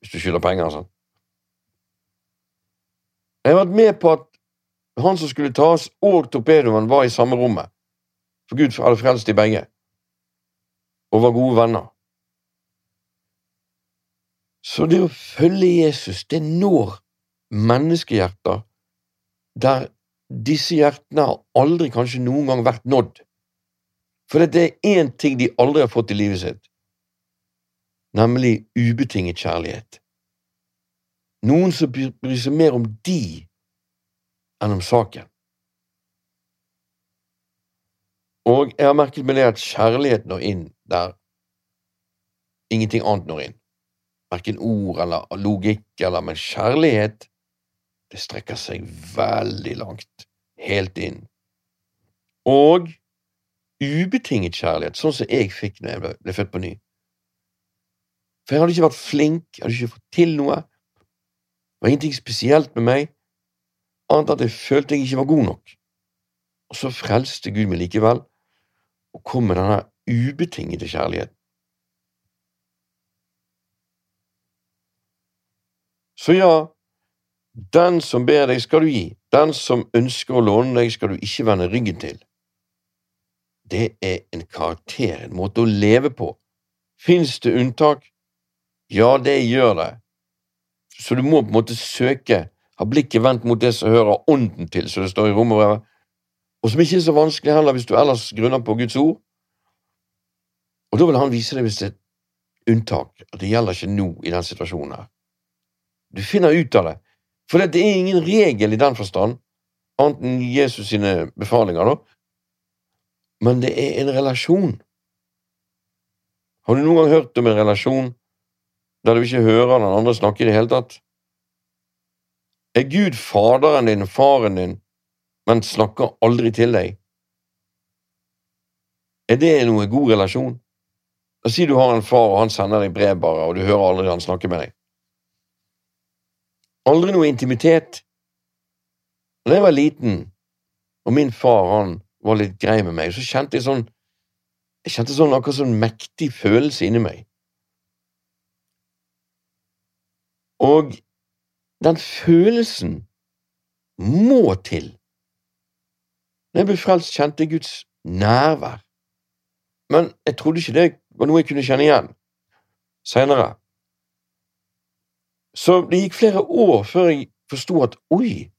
hvis du skylder penger. sånn. Jeg har vært med på at han som skulle tas, og torpedoen var i samme rommet, for Gud hadde frelst de begge, og var gode venner. Så det å følge Jesus, det når menneskehjerter der disse hjertene har aldri kanskje noen gang vært nådd. For det er én ting de aldri har fått i livet sitt, nemlig ubetinget kjærlighet. Noen som bryr seg mer om de enn om saken. Og jeg har merket med det at kjærlighet når inn der ingenting annet når inn. Verken ord eller logikk eller Men kjærlighet, det strekker seg veldig langt. Helt inn. Og ubetinget kjærlighet, sånn som jeg fikk når jeg ble, ble født på ny. For jeg hadde ikke vært flink, jeg hadde ikke fått til noe. Var ingenting spesielt med meg, annet at jeg følte jeg ikke var god nok. Og så frelste Gud meg likevel, og kom med denne ubetingede kjærligheten. Så ja, den som ber deg, skal du gi, den som ønsker å låne deg, skal du ikke vende ryggen til. Det er en karakter, en måte å leve på. Fins det unntak? Ja, det gjør det. Så du må på en måte søke, ha blikket vendt mot det som hører ånden til, som det står i romerbrevet, og som ikke er så vanskelig heller hvis du ellers grunner på Guds ord. Og da vil han vise deg hvis det er et unntak, at det gjelder ikke nå i den situasjonen her. Du finner ut av det, for det er ingen regel i den forstand, annet enn Jesus sine befalinger, da, men det er en relasjon. Har du noen gang hørt om en relasjon der du ikke hører den andre snakke i det hele tatt? Er Gud faderen din faren din, men snakker aldri til deg? Er det noe god relasjon? La oss si du har en far, og han sender deg brev bare, og du hører aldri han snakke med deg. Aldri noe intimitet. Da jeg var liten, og min far han var litt grei med meg, så kjente jeg sånn jeg kjente sånn akkurat sånn mektig følelse inni meg. Og den følelsen må til. Når jeg ble frelst, kjente jeg Guds nærvær. Men jeg trodde ikke det var noe jeg kunne kjenne igjen seinere. Så det gikk flere år før jeg forsto at oi,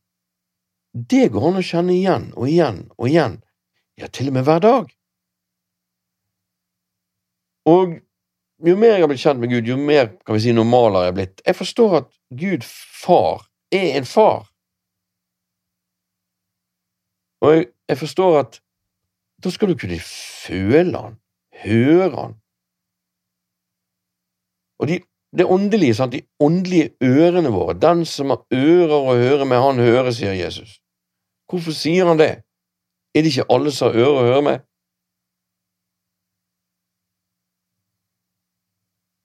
det går an å kjenne igjen og igjen og igjen, ja, til og med hver dag. Og jo mer jeg har blitt kjent med Gud, jo mer kan vi si normal har er blitt. Jeg forstår at Gud far er en far. Og jeg, jeg forstår at da skal du kunne føle han, høre han. Og de det åndelige, sant? de åndelige ørene våre. Den som har ører å høre med, han hører, sier Jesus. Hvorfor sier han det? Er det ikke alle som har ører å høre med?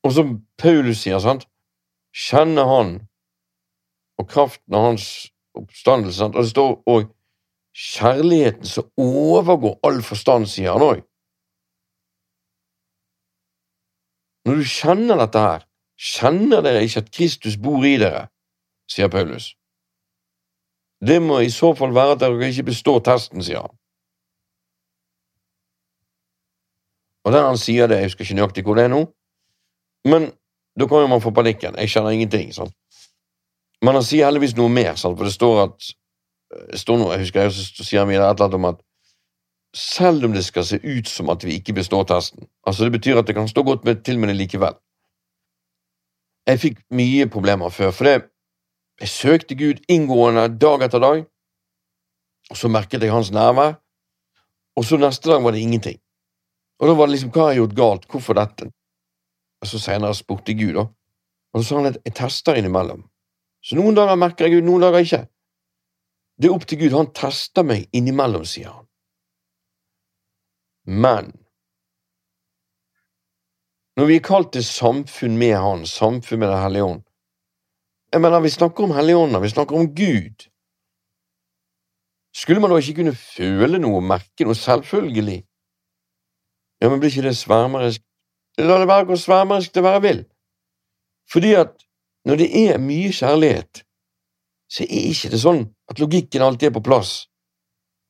Og som Paulus sier, sant, kjenner han og kraften av hans oppstandelse, sant, og det står òg kjærligheten som overgår all forstand, sier han òg. Når du kjenner dette her, Kjenner dere ikke at Kristus bor i dere? sier Paulus. Det må i så fall være at dere ikke består testen, sier han. Og der han sier det, jeg husker ikke nøyaktig hvor det er nå, men da kan jo man få panikken. Jeg kjenner ingenting. sant? Men han sier heldigvis noe mer, sant? for det står at det står noe, jeg husker, så sier han videre et eller annet om at selv om det skal se ut som at vi ikke består testen altså Det betyr at det kan stå godt med til med det likevel. Jeg fikk mye problemer før, for det, jeg søkte Gud inngående dag etter dag, og så merket jeg hans nærvær, og så neste dag var det ingenting. Og da var det liksom hva har jeg gjort galt, hvorfor dette? Og så senere spurte Gud, da, og så sa han at jeg tester innimellom. Så noen dager merker jeg Gud, noen dager ikke. Det er opp til Gud, han tester meg innimellom, sier han. Men når vi er kalt til samfunn med Han, samfunn med Den hellige ånd Jeg mener, vi snakker om Helligånden, vi snakker om Gud. Skulle man da ikke kunne føle noe, merke noe, selvfølgelig? Ja, men blir ikke det svermerisk? La det være hvor svermerisk det være vil. Fordi at når det er mye kjærlighet, så er ikke det sånn at logikken alltid er på plass.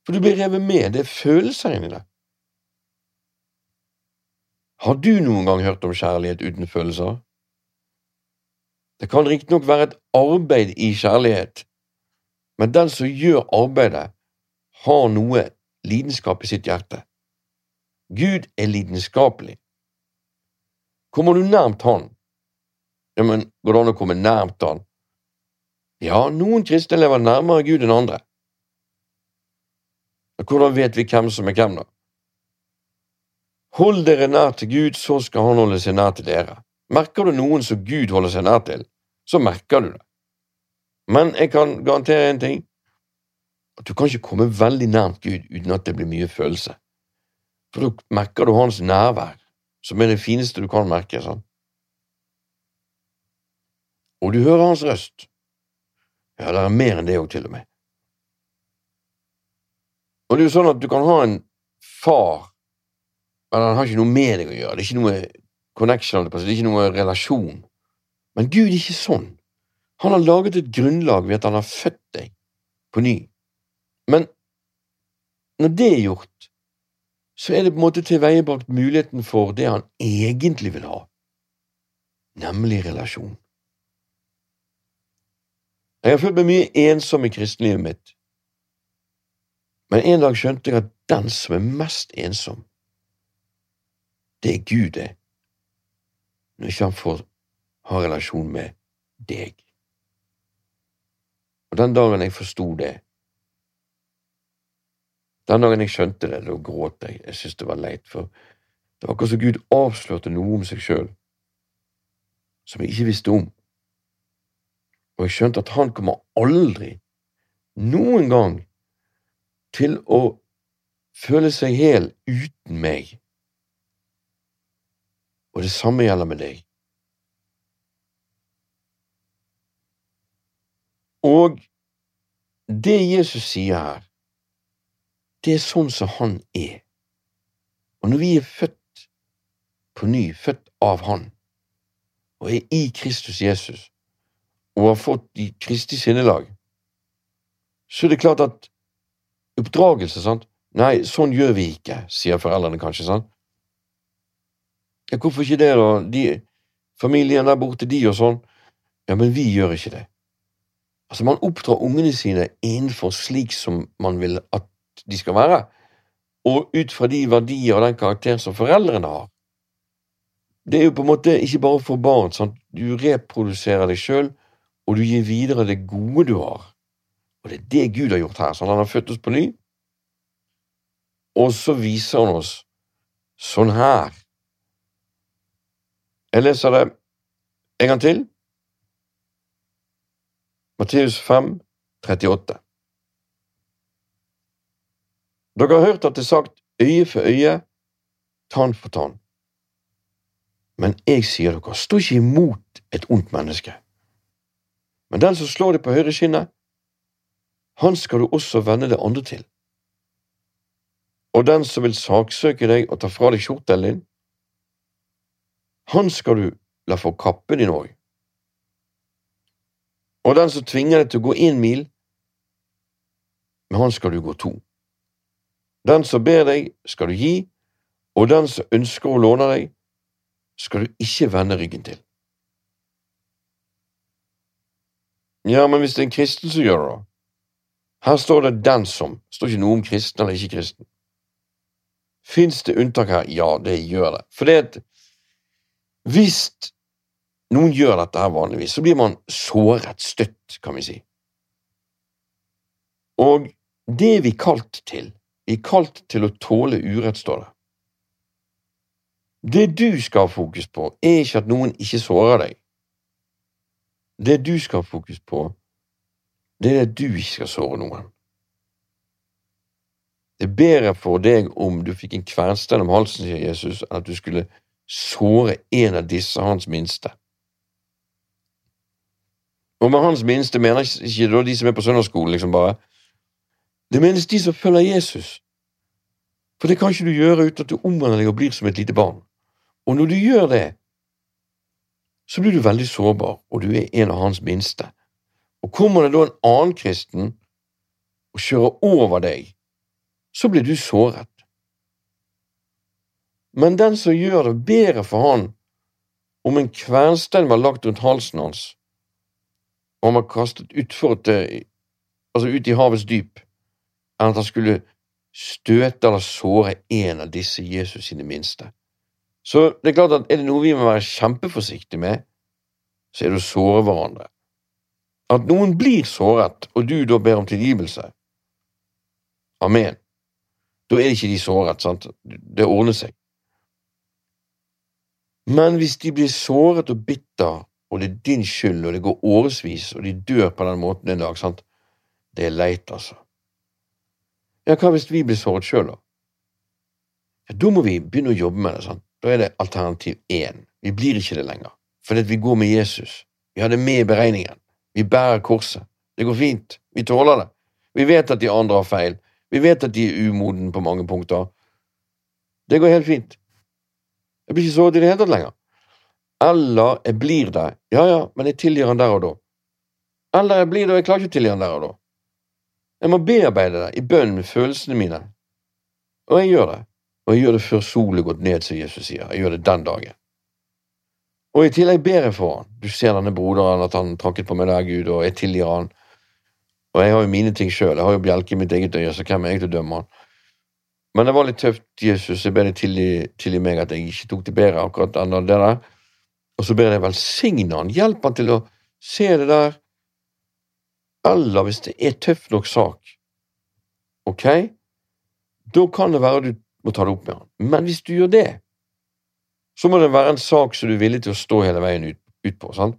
For du blir revet med, det er følelser inni det. Har du noen gang hørt om kjærlighet uten følelser? Det kan riktignok være et arbeid i kjærlighet, men den som gjør arbeidet, har noe lidenskap i sitt hjerte. Gud er lidenskapelig. Kommer du nærmt Han? Ja, men går det an å komme nærmt Han? Ja, noen kristne lever nærmere Gud enn andre. Hvordan vet vi hvem som er hvem, da? Hold dere nær til Gud, så skal han holde seg nær til dere. Merker du noen som Gud holder seg nær til, så merker du det. Men jeg kan garantere en ting, at du kan ikke komme veldig nærmt Gud uten at det blir mye følelse. For da merker du hans nærvær, som er det fineste du kan merke. sant? Og du hører hans røst. Ja, det er mer enn det òg, til og med. Og det er jo sånn at du kan ha en far men han har ikke noe med deg å gjøre. Det er ikke noe connection, det er ikke noe relasjon. Men Gud er ikke sånn. Han har laget et grunnlag ved at han har født deg på ny. Men når det er gjort, så er det på en måte tilveiebrakt muligheten for det han egentlig vil ha, nemlig relasjon. Jeg har følt meg mye ensom i kristenlivet mitt, men en dag skjønte jeg at den som er mest ensom, det er Gud, det, når ikke han får ha relasjon med deg. Og den dagen jeg forsto det, den dagen jeg skjønte det, da gråt jeg. Jeg syntes det var leit, for det var akkurat som Gud avslørte noe om seg sjøl som jeg ikke visste om. Og jeg skjønte at han kommer aldri, noen gang, til å føle seg hel uten meg. Og det samme gjelder med deg. Og det Jesus sier her, det er sånn som han er. Og når vi er født på ny, født av Han, og er i Kristus Jesus, og har fått de Kristi sinnelag, så er det klart at oppdragelse, sant Nei, sånn gjør vi ikke, sier foreldrene kanskje, sant? Ja, hvorfor ikke det, da? De, familien der borte, de og sånn. Ja, men vi gjør ikke det. Altså, man oppdrar ungene sine innenfor slik som man vil at de skal være, og ut fra de verdier og den karakter som foreldrene har. Det er jo på en måte ikke bare for barn. Sant? Du reproduserer deg sjøl, og du gir videre det gode du har. Og det er det Gud har gjort her. sånn Han har født oss på ny, og så viser han oss sånn her. Jeg leser det en gang til. Matteus 5, 38. Dere har hørt at det er sagt øye for øye, tann for tann. Men jeg sier dere, stå ikke imot et ondt menneske. Men den som slår deg på høyre skinne, han skal du også vende det andre til. Og den som vil saksøke deg og ta fra deg kjortelen din, han skal du la få kappen din òg. Og den som tvinger deg til å gå én mil, med han skal du gå to. Den som ber deg, skal du gi, og den som ønsker å låne deg, skal du ikke vende ryggen til. Ja, men hvis det er en kristen som gjør det, da? Her står det 'den som', det står ikke noe om kristen eller ikke kristen. Fins det unntak her? Ja, det gjør det. For at hvis noen gjør dette her vanligvis, så blir man såret, støtt, kan vi si. Og det er vi kalt til. Er kalt til å tåle urett, står det. Det du skal ha fokus på, er ikke at noen ikke sårer deg. Det du skal ha fokus på, det er at du ikke skal såre noen. Det er bedre for deg om du fikk en kvernstein om halsen, sier Jesus, enn at du skulle såre en av disse hans minste. Og med hans minste mener ikke da de som er på søndagsskolen, liksom bare. Det menes de som følger Jesus. For det kan ikke du gjøre uten at du omvender deg og blir som et lite barn. Og når du gjør det, så blir du veldig sårbar, og du er en av hans minste. Og kommer det da en annen kristen og kjører over deg, så blir du såret. Men den som gjør det bedre for han om en kvernstein var lagt rundt halsen hans, og han var kastet utfor til, altså ut i havets dyp, at han skulle støte eller såre en av disse Jesus sine minste. Så det er klart at er det noe vi må være kjempeforsiktige med, så er det å såre hverandre. At noen blir såret, og du da ber om tilgivelse. Amen. Da er ikke de såret, sant? Det ordner seg. Men hvis de blir såret og bitter, og det er din skyld, og det går årevis, og de dør på den måten en dag, sant? det er leit, altså. Ja, hva hvis vi blir såret sjøl, da? Ja, da må vi begynne å jobbe med det. sant? Da er det alternativ én. Vi blir ikke det lenger, fordi vi går med Jesus. Vi har det med i beregningen. Vi bærer korset. Det går fint. Vi tåler det. Vi vet at de andre har feil. Vi vet at de er umoden på mange punkter. Det går helt fint. Jeg blir ikke såret i det hele tatt lenger. Eller jeg blir det. Ja, ja, men jeg tilgir han der og da. Eller jeg blir det, og jeg klarer ikke å tilgi han der og da. Jeg må bearbeide det i bønn med følelsene mine. Og jeg gjør det. Og jeg gjør det før solen gått ned, som Jesus sier. Jeg gjør det den dagen. Og i tillegg ber jeg for han. Du ser denne broderen, at han tråkket på meg der, Gud, og jeg tilgir han. Og jeg har jo mine ting sjøl. Jeg har jo bjelke i mitt eget øye, så hvem er jeg til å dømme han? Men det var litt tøft, Jesus. Jeg ber deg tilgi, tilgi meg at jeg ikke tok det bedre akkurat enn det der. Og så ber jeg velsigne han, hjelp han til å se det der. Eller hvis det er tøff nok sak, ok, da kan det være du må ta det opp med han. Men hvis du gjør det, så må det være en sak som du er villig til å stå hele veien ut, ut på. sant?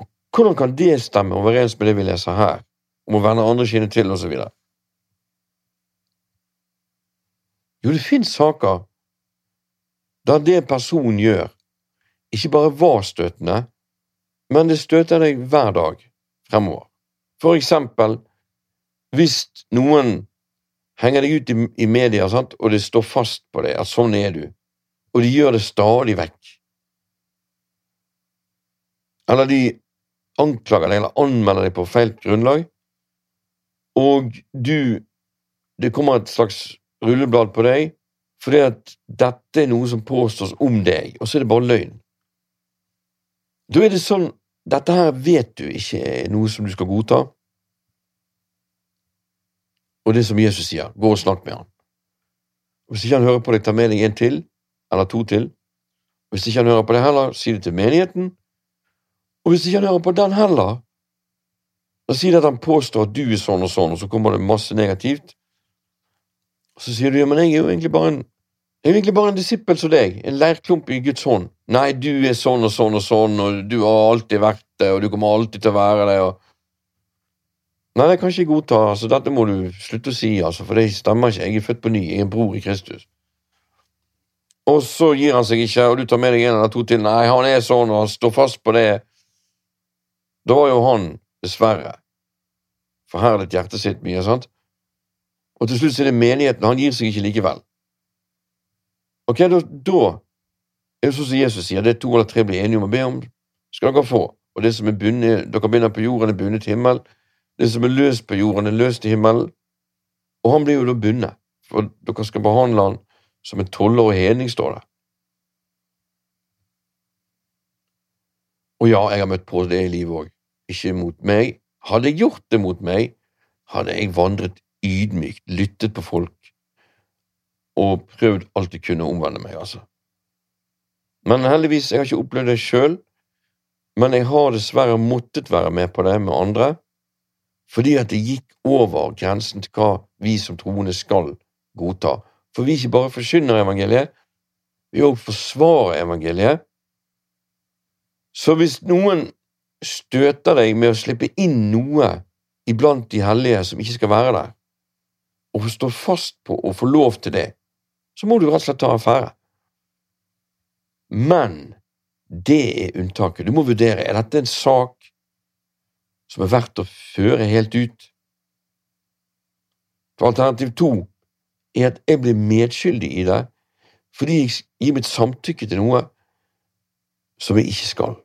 Og hvordan kan det stemme overens med det vi leser her, om å vende andre kinnet til, osv.? Jo, det finnes saker der det personen gjør, ikke bare var støtende, men det støter deg hver dag fremover. For eksempel, hvis noen henger deg ut i, i media, sant, og det står fast på deg at sånn er du, og de gjør det stadig vekk, eller de anklager deg eller anmelder deg på feil grunnlag, og du Det kommer et slags rulleblad på deg fordi at dette er noe som påstås om deg, og så er det bare løgn. Da er det sånn Dette her vet du ikke er noe som du skal godta. Og det som Jesus sier, gå og snakk med ham. Hvis ikke han hører på deg, ta med deg en til, eller to til. Hvis ikke han hører på deg heller, si det til menigheten. Og hvis ikke han hører på den heller, da sier det at han påstår at du er sånn og sånn, og så kommer det masse negativt. Så sier du ja, men jeg er jo egentlig bare en jeg er egentlig bare en disippel som deg, en leirklump i Guds hånd. Nei, du er sånn og sånn og sånn, og du har alltid vært det, og du kommer alltid til å være det, og Nei, det kan ikke jeg godta, altså, dette må du slutte å si, altså, for det stemmer ikke, jeg er født på ny, jeg er en bror i Kristus. Og så gir han seg ikke, og du tar med deg en eller to til, nei, han er sånn, og han står fast på det. Da var jo han, dessverre, forherdet hjertet sitt mye, sant? Og til slutt er det menigheten, han gir seg ikke likevel. Ok, da, da er det sånn som Jesus sier, det er to eller tre blir enige om å be om, skal dere få, og det som er bundet, dere binder på jorden, er bundet til himmel, det som er løst på jorden, er løst i himmelen. Og han blir jo da bundet, for dere skal behandle han som en toller og hedning, står det. Og ja, jeg har møtt på det i livet òg, ikke mot meg. Hadde jeg gjort det mot meg, hadde jeg vandret ydmykt, lyttet på folk og prøvd alt jeg kunne å omvende meg, altså. Men heldigvis, jeg har ikke opplevd det sjøl, men jeg har dessverre måttet være med på det med andre fordi at det gikk over grensen til hva vi som troende skal godta. For vi ikke bare forkynner evangeliet, vi òg forsvarer evangeliet. Så hvis noen støter deg med å slippe inn noe iblant de hellige som ikke skal være der, og står fast på å få lov til det, så må du rett og slett ta affære. Men det er unntaket. Du må vurdere er dette en sak som er verdt å føre helt ut. For alternativ to er at jeg blir medskyldig i det fordi jeg gir mitt samtykke til noe som jeg ikke skal.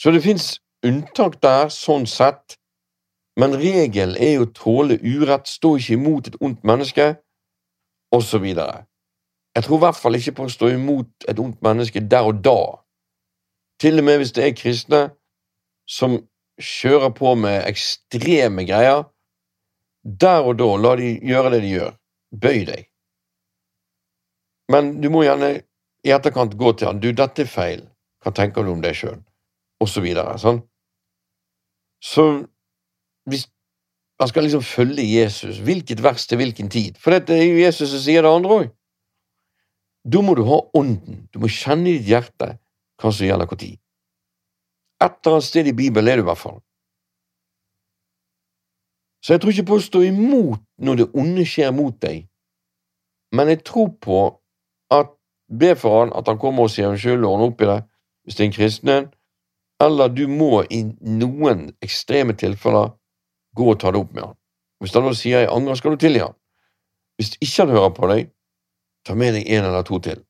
Så det fins unntak der, sånn sett, men regelen er jo å tåle urett, stå ikke imot et ondt menneske, osv. Jeg tror i hvert fall ikke på å stå imot et ondt menneske der og da, til og med hvis det er kristne som kjører på med ekstreme greier, der og da, la de gjøre det de gjør. Bøy deg. Men du må gjerne i etterkant gå til han. Du, dette er feil. Hva tenker du om det sjøl? Og så videre. Sånn. Så hvis man skal liksom følge Jesus, hvilket vers til hvilken tid? For dette er jo Jesus som sier det andre òg. Da må du ha ånden. Du må kjenne i ditt hjerte hva som gjelder når. Et eller annet sted i Bibelen er du i hvert fall. Så jeg tror ikke på å stå imot når det onde skjer mot deg, men jeg tror på at be for han at han kommer og sier unnskyld og ordner opp i det, hvis det er en kristen, en, eller du må i noen ekstreme tilfeller gå og ta det opp med han. Hvis han nå sier jeg angrer, skal du tilgi han. Hvis ikke han hører på deg, ta med deg en eller to til.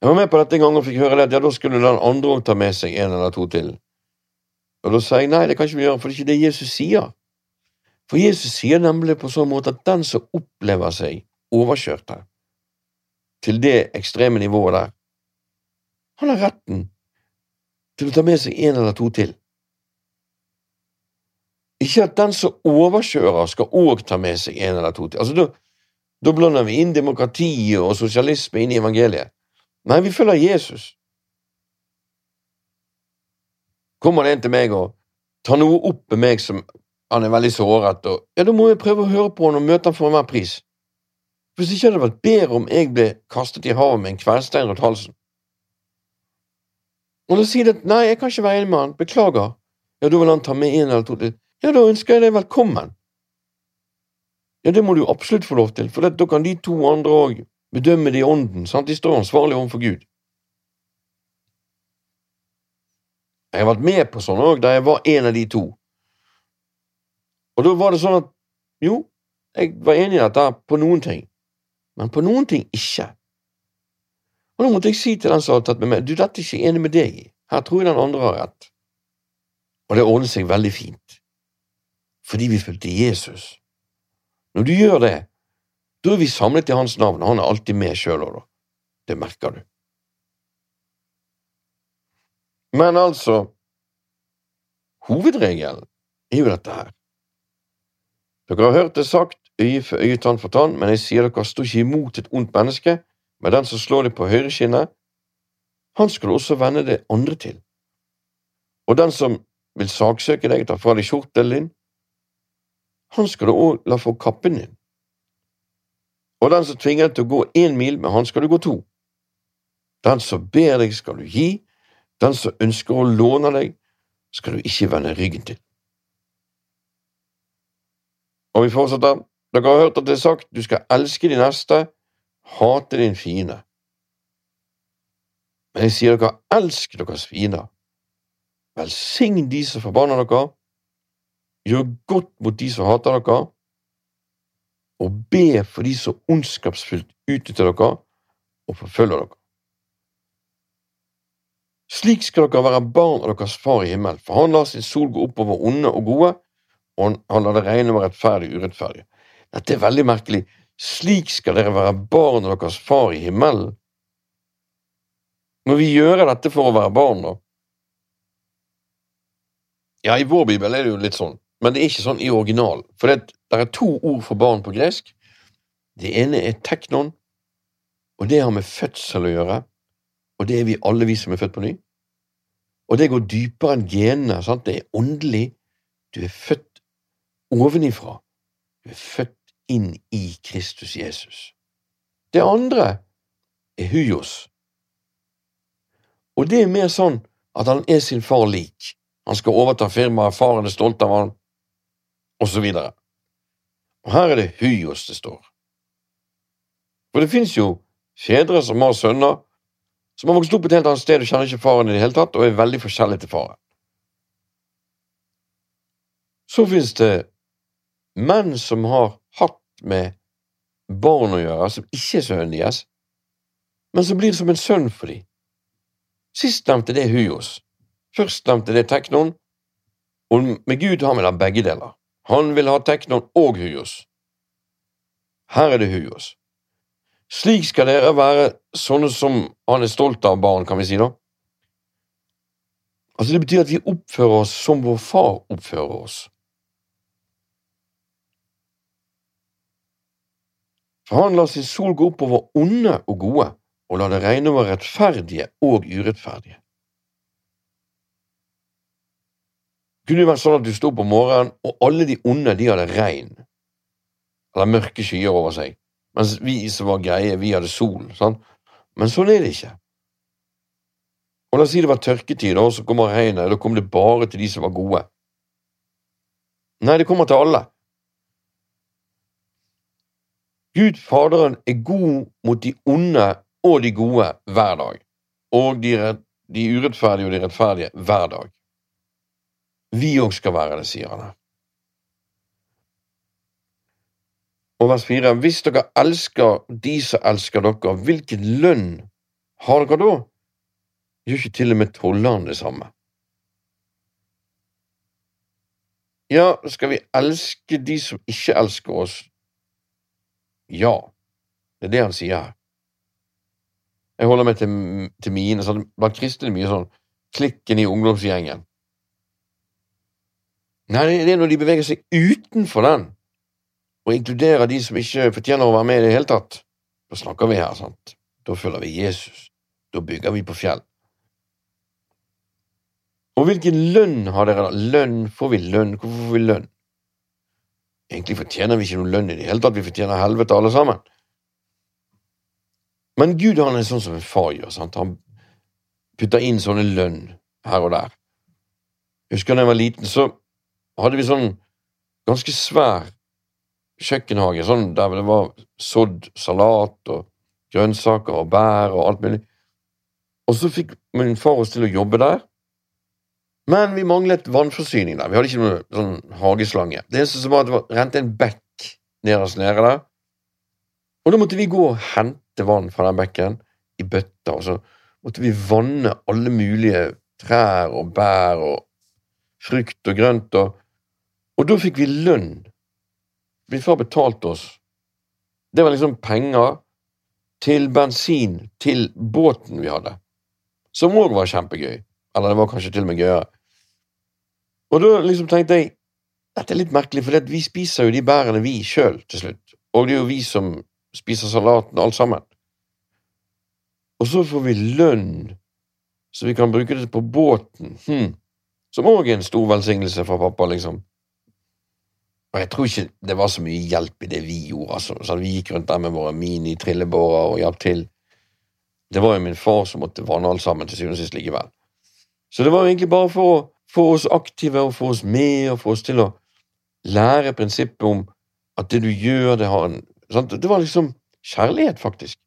Jeg var med på dette en gang og fikk høre det ja, da skulle den andre òg ta med seg en eller to til. Og da sa jeg nei, det kan ikke vi gjøre, for det er ikke det Jesus sier. For Jesus sier nemlig på sånn måte at den som opplever seg overkjørt til det ekstreme nivået der, han har retten til å ta med seg en eller to til. Ikke at den som overkjører, skal òg ta med seg en eller to til. Altså, da, blander vi inn demokratiet og sosialisme inn i evangeliet. Nei, vi følger Jesus. Kommer det en til meg og tar noe opp med meg som han er veldig såret, og ja, da må jeg prøve å høre på han og møte han for enhver pris. Hvis ikke hadde det vært bedre om jeg ble kastet i havet med en kvernstein rundt halsen. Og da sier de at nei, jeg kan ikke være enig med han, beklager, ja, da vil han ta med en eller to til, ja, da ønsker jeg deg velkommen. Ja, det må du absolutt få lov til, for da kan de to andre òg bedømme det i ånden, sant? de står ansvarlig overfor Gud. Jeg har vært med på sånn òg, da jeg var en av de to. Og da var det sånn at jo, jeg var enig i dette på noen ting, men på noen ting ikke. Og da måtte jeg si til den som hadde tatt med meg, du, dette er ikke enig med deg i, her tror jeg den andre har rett. Og det ordnet seg veldig fint, fordi vi fulgte Jesus. Når du gjør det, da er vi samlet i hans navn, og han er alltid med sjøl òg, da. Det merker du. Men altså, hovedregelen er jo dette her. Dere har hørt det sagt, øye for øye, tann for tann, men jeg sier dere, står ikke imot et ondt menneske, men den som slår deg på høyreskinnet, han skal også vende det andre til. Og den som vil saksøke deg, ta fra deg skjortelen din, han skal du òg la få kappen din. Og den som tvinger deg til å gå én mil, med han skal du gå to. Den som ber deg, skal du gi, den som ønsker å låne deg, skal du ikke vende ryggen til. Og vi fortsetter. Dere har hørt at det er sagt du skal elske din neste, hate din fiende. Men jeg sier dere, elsk deres fiender. Velsign de som forbanner dere, gjør godt mot de som hater dere, og be for de som ondskapsfullt utnytter dere og forfølger dere. Slik skal dere være barn av deres Far i himmelen, for han lar sin sol gå opp over onde og gode, og han lar det regne over rettferdig og urettferdig. Dette er veldig merkelig. Slik skal dere være barn av deres Far i himmelen. Må vi gjøre dette for å være barn, da? Ja, i vår bibel er det jo litt sånn, men det er ikke sånn i originalen. For det, det er to ord for barn på gresk. Det ene er teknon, og det har med fødsel å gjøre og det er vi alle vi som er født på ny. Og det går dypere enn genene. Sant? Det er åndelig. Du er født ovenifra. Du er født inn i Kristus Jesus. Det andre er hyos. Og det er mer sånn at han er sin far lik. Han skal overta firmaet, faren er stolt av han, og så videre. Og her er det hyos det står. For det fins jo fedre som har sønner, som har vokst opp et helt annet sted og kjenner ikke faren i det hele tatt, og er veldig forskjellig til faren. Så finnes det menn som har hatt med barn å gjøre, som ikke er sønnen deres, men som blir som en sønn for dem. Sistnevnte det er Hyos. Førstnevnte det er Teknon, og med Gud har vi da begge deler. Han vil ha Teknon og Hyos. Her er det Hyos. Slik skal dere være sånne som han er stolt av barn, kan vi si da. Altså Det betyr at vi oppfører oss som vår far oppfører oss. For han lar sin sol gå opp over onde og gode, og lar det regne over rettferdige og urettferdige. Det kunne jo vært sånn at du sto om morgenen, og alle de onde de hadde regn, eller mørke skyer over seg. Mens vi som var greie, vi hadde sol. Sant? Men sånn er det ikke. Og La oss si det var tørketid, og så kommer regnet. Da kommer det bare til de som var gode. Nei, det kommer til alle. Gud Faderen er god mot de onde og de gode hver dag, og de, de urettferdige og de rettferdige hver dag. Vi òg skal være det, sier han. Og vers 4. Hvis dere elsker de som elsker dere, hvilken lønn har dere da? Gjør ikke til og med tollerne det samme? Ja, skal vi elske de som ikke elsker oss? Ja, det er det han sier her. Jeg holder meg til, til mine. Blant kristne er det mye sånn klikken i ungdomsgjengen. Nei, det er når de beveger seg utenfor den og inkluderer de som ikke fortjener å være med i det hele tatt, da snakker vi her, sant? Da følger vi Jesus. Da bygger vi på fjell. Og hvilken lønn har dere da? Lønn? Får vi lønn? Hvorfor får vi lønn? Egentlig fortjener vi ikke noen lønn i det hele tatt, vi fortjener helvete alle sammen. Men Gud han er sånn som en far gjør. sant? Han putter inn sånne lønn her og der. Jeg husker da jeg var liten, så hadde vi sånn ganske svær kjøkkenhage sånn der det var sådd salat og grønnsaker og bær og alt mulig. Og så fikk min far oss til å jobbe der, Men vi manglet vannforsyning der. Vi hadde ikke noe sånn hageslange. Det eneste som var at det var rente en bekk nederst nede der. Og da måtte vi gå og hente vann fra den bekken i bøtter, og så måtte vi vanne alle mulige trær og bær og frukt og grønt, og, og da fikk vi lønn. Min far betalte oss. Det var liksom penger til bensin til båten vi hadde, som òg var kjempegøy. Eller det var kanskje til og med gøyere. Og da liksom tenkte jeg dette er litt merkelig, for vi spiser jo de bærene vi sjøl til slutt. Og det er jo vi som spiser salaten, alt sammen. Og så får vi lønn, så vi kan bruke det på båten, hm. Som òg er en stor velsignelse fra pappa, liksom. Og jeg tror ikke det var så mye hjelp i det vi gjorde, altså. Så vi gikk rundt der med våre mini-trillebårer og hjalp til. Det var jo min far som måtte vanne alt sammen til syvende og sist likevel. Så det var jo egentlig bare for å få oss aktive og få oss med og få oss til å lære prinsippet om at det du gjør, det har en sant? Det var liksom kjærlighet, faktisk.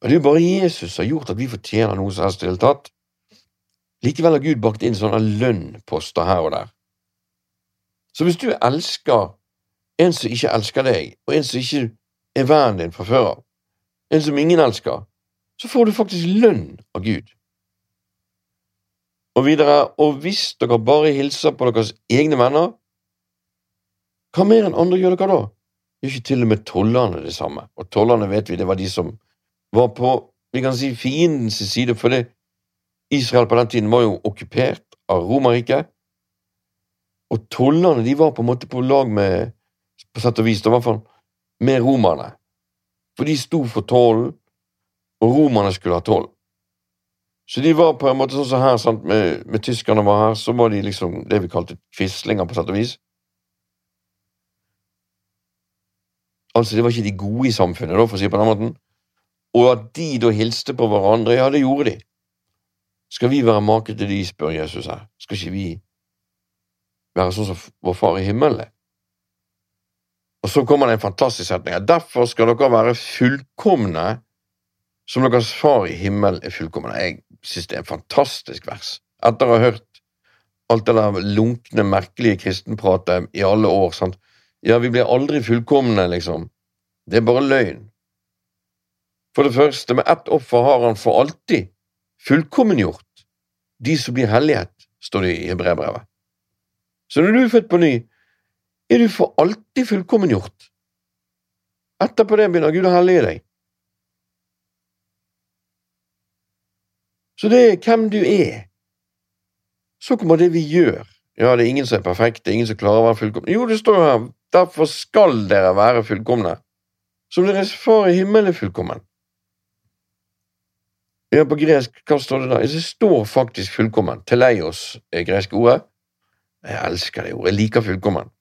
Og det er jo bare Jesus som har gjort at vi fortjener noe som helst i det hele tatt. Likevel har Gud bakt inn sånne lønnposter her og der. Så hvis du elsker en som ikke elsker deg, og en som ikke er vennen din fra før av, en som ingen elsker, så får du faktisk lønn av Gud. Og videre, og hvis dere bare hilser på deres egne venner, hva mer enn andre gjør dere da? Gjør ikke til og med tollerne det samme? Og tollerne vet vi, det var de som var på vi kan si fiendens side, for det Israel på den tiden var jo okkupert av Romerriket. Og tollerne de var på en måte på lag med på sett og vis, i hvert fall med romerne. For de sto for tollen, og romerne skulle ha toll. Så de var på en måte sånn som her, sant, med, med tyskerne var her, så var de liksom det vi kalte quislinger, på sett og vis. Altså, det var ikke de gode i samfunnet, da, for å si det på den måten. Og at de da hilste på hverandre, ja, det gjorde de. Skal vi være make til de, spør Jesus her. Skal ikke vi være sånn som vår Far i himmelen? Og så kommer det en fantastisk setning. Derfor skal dere være fullkomne som deres Far i himmelen er fullkomne. Jeg synes det er en fantastisk vers. Etter å ha hørt alt det der lunkne, merkelige kristenpratet i alle år. sant? Ja, vi blir aldri fullkomne, liksom. Det er bare løgn. For det første, med ett offer har han for alltid fullkommengjort de som blir hellighet, står det i brevbrevet. Så når du er født på ny, er du for alltid fullkommengjort. Etterpå det begynner Gud å hellige deg. Så det er hvem du er. Så kommer det vi gjør. Ja, det er ingen som er perfekt, det er ingen som klarer å være fullkommen. Jo, det står jo her Derfor skal dere være fullkomne, som deres Far i himmelen er fullkommen. Ja, på gresk, hva står det da? Det står faktisk fullkommen. Teleios er greske ordet. Jeg elsker det ordet. Jeg liker fullkommen.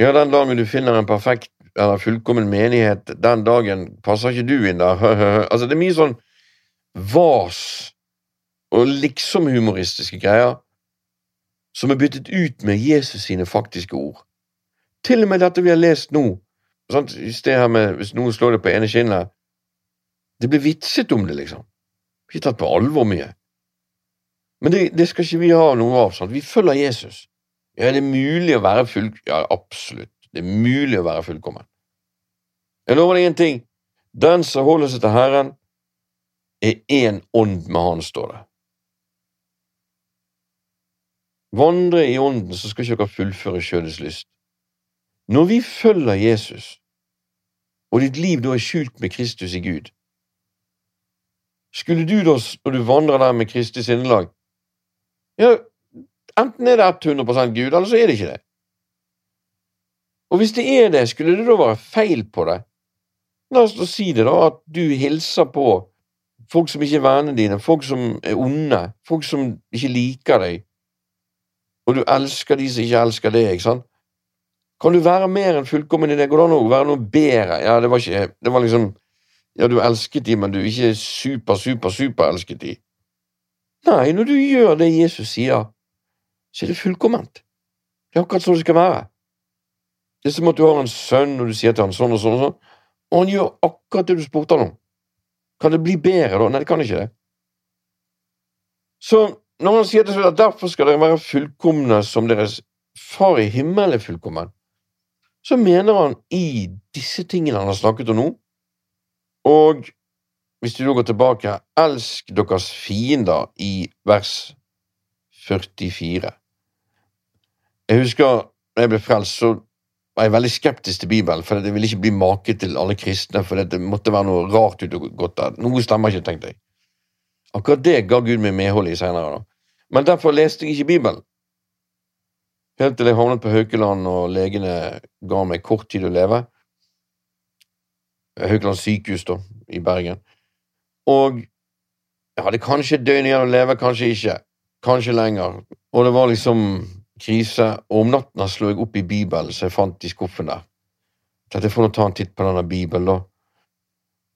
Ja, den dagen du finner en perfekt eller fullkommen menighet, den dagen passer ikke du inn der. altså, det er mye sånn vas og liksom-humoristiske greier som er byttet ut med Jesus sine faktiske ord. Til og med dette vi har lest nå, sant? i sted her med hvis noen slår det på ene kinnet Det blir vitset om det, liksom. Har tatt på alvor mye. Men det, det, skal ikke vi ha noe av. Sant? Vi følger Jesus. Ja, det mulig å være full... Ja, absolutt. Det er mulig å være fullkommen. Jeg lover deg én ting. Den som holder seg til Herren, er én ånd med Han, står det. Vandre i ånden, så skal ikke dere fullføre kjødets lyst. Når vi følger Jesus, og ditt liv da er skjult med Kristus i Gud, skulle du da, når du vandrer der med Kristi sinnelag Ja, enten er det 100 Gud, eller så er det ikke det. Og hvis det er det, skulle det da være feil på det? La oss da si det, da, at du hilser på folk som ikke er vennene dine, folk som er onde, folk som ikke liker deg, og du elsker de som ikke elsker deg, ikke sant? Kan du være mer enn fullkommen i det? Går det an å være noe bedre? Ja, det var ikke Det var liksom Ja, du elsket de, men du er ikke super, super, super elsket de. Nei, når du gjør det Jesus sier, så er det fullkomment. Det er akkurat sånn det skal være. Det er som at du har en sønn, og du sier til han sånn og sånn og sånn, og han gjør akkurat det du spurte han om. Kan det bli bedre da? Nei, det kan ikke det. Så når han sier til slutt at derfor skal dere være fullkomne som deres far i himmelen er fullkommen, så mener han i disse tingene han har snakket om nå, og hvis du går tilbake, elsk deres fiender i vers 44. Jeg husker da jeg ble frelst, så var jeg veldig skeptisk til Bibelen, for det ville ikke bli make til alle kristne, for det måtte være noe rart ute og gått der. Noe stemmer ikke, tenkte jeg. Akkurat det ga Gud meg medhold i senere, da. Men derfor leste jeg ikke Bibelen. Helt til jeg havnet på Haukeland, og legene ga meg kort tid å leve. Haukeland sykehus, da, i Bergen. Og jeg hadde kanskje et døgn igjen å leve, kanskje ikke. Kanskje lenger. Og det var liksom krise. Og om natten slo jeg opp i Bibelen som jeg fant i skuffen der. Tenkte jeg får nå ta en titt på denne Bibelen, da.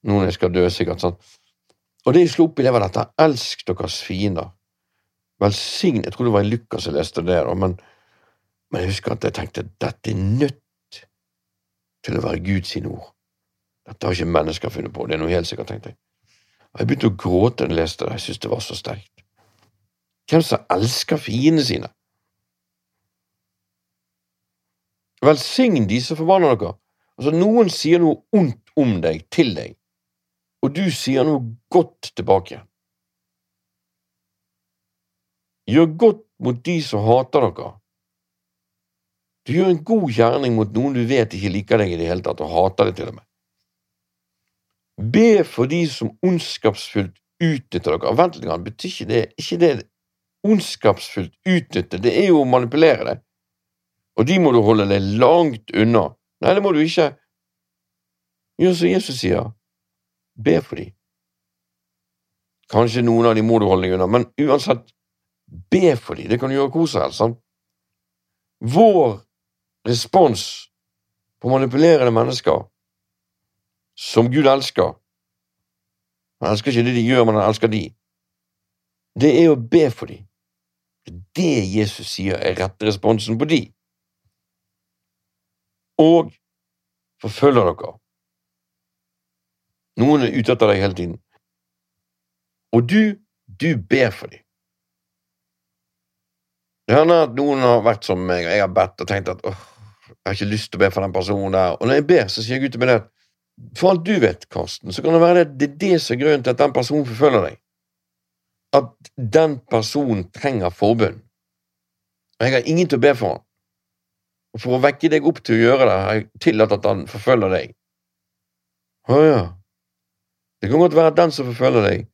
Nå når jeg skal dø, sikkert. sånn. Og det jeg slo opp i, det var dette. Elsk deres fiender. Velsign Jeg tror det var Lukas jeg leste det, da, men, men jeg husker at jeg tenkte dette er nødt til å være Guds ord. Dette har ikke mennesker funnet på, det er noe helt sikkert, tenkte jeg. Og Jeg begynte å gråte da jeg leste det, jeg syntes det var så sterkt. Hvem som elsker fiendene sine? Velsign de som forbanner dere. Altså, noen sier noe ondt om deg, til deg, og du sier noe godt tilbake. Gjør godt mot de som hater dere. Du gjør en god gjerning mot noen du vet ikke liker deg i det hele tatt, og hater deg til og med. Be for de som ondskapsfullt utnytter dere. Vent litt, betyr ikke det ikke det ondskapsfullt utnytte? Det er jo å manipulere det. Og de må du holde deg langt unna. Nei, det må du ikke. Gjør som Jesus sier. Be for dem. Kanskje noen av de må du holde deg unna, men uansett, be for dem. Det kan du gjøre hvor som helst. sant? Vår respons på manipulerende mennesker som Gud elsker Han elsker ikke det de gjør, men han elsker de. Det er å be for dem. Det Jesus sier er rette responsen på de. Og forfølger dere. Noen er ute etter deg hele tiden. Og du, du ber for dem. Det hender at noen har vært som meg, og jeg har bedt og tenkt at åh, jeg har ikke lyst til å be for den personen der. Og når jeg ber, så sier Gud til meg det at for alt du vet, Karsten, så kan det være det, det er det som er grunnen til at den personen forfølger deg. At den personen trenger forbund. Og jeg har ingen til å be for han. Og for å vekke deg opp til å gjøre det, har jeg tillatt at han forfølger deg. Å ja. Det kan godt være at den som forfølger deg,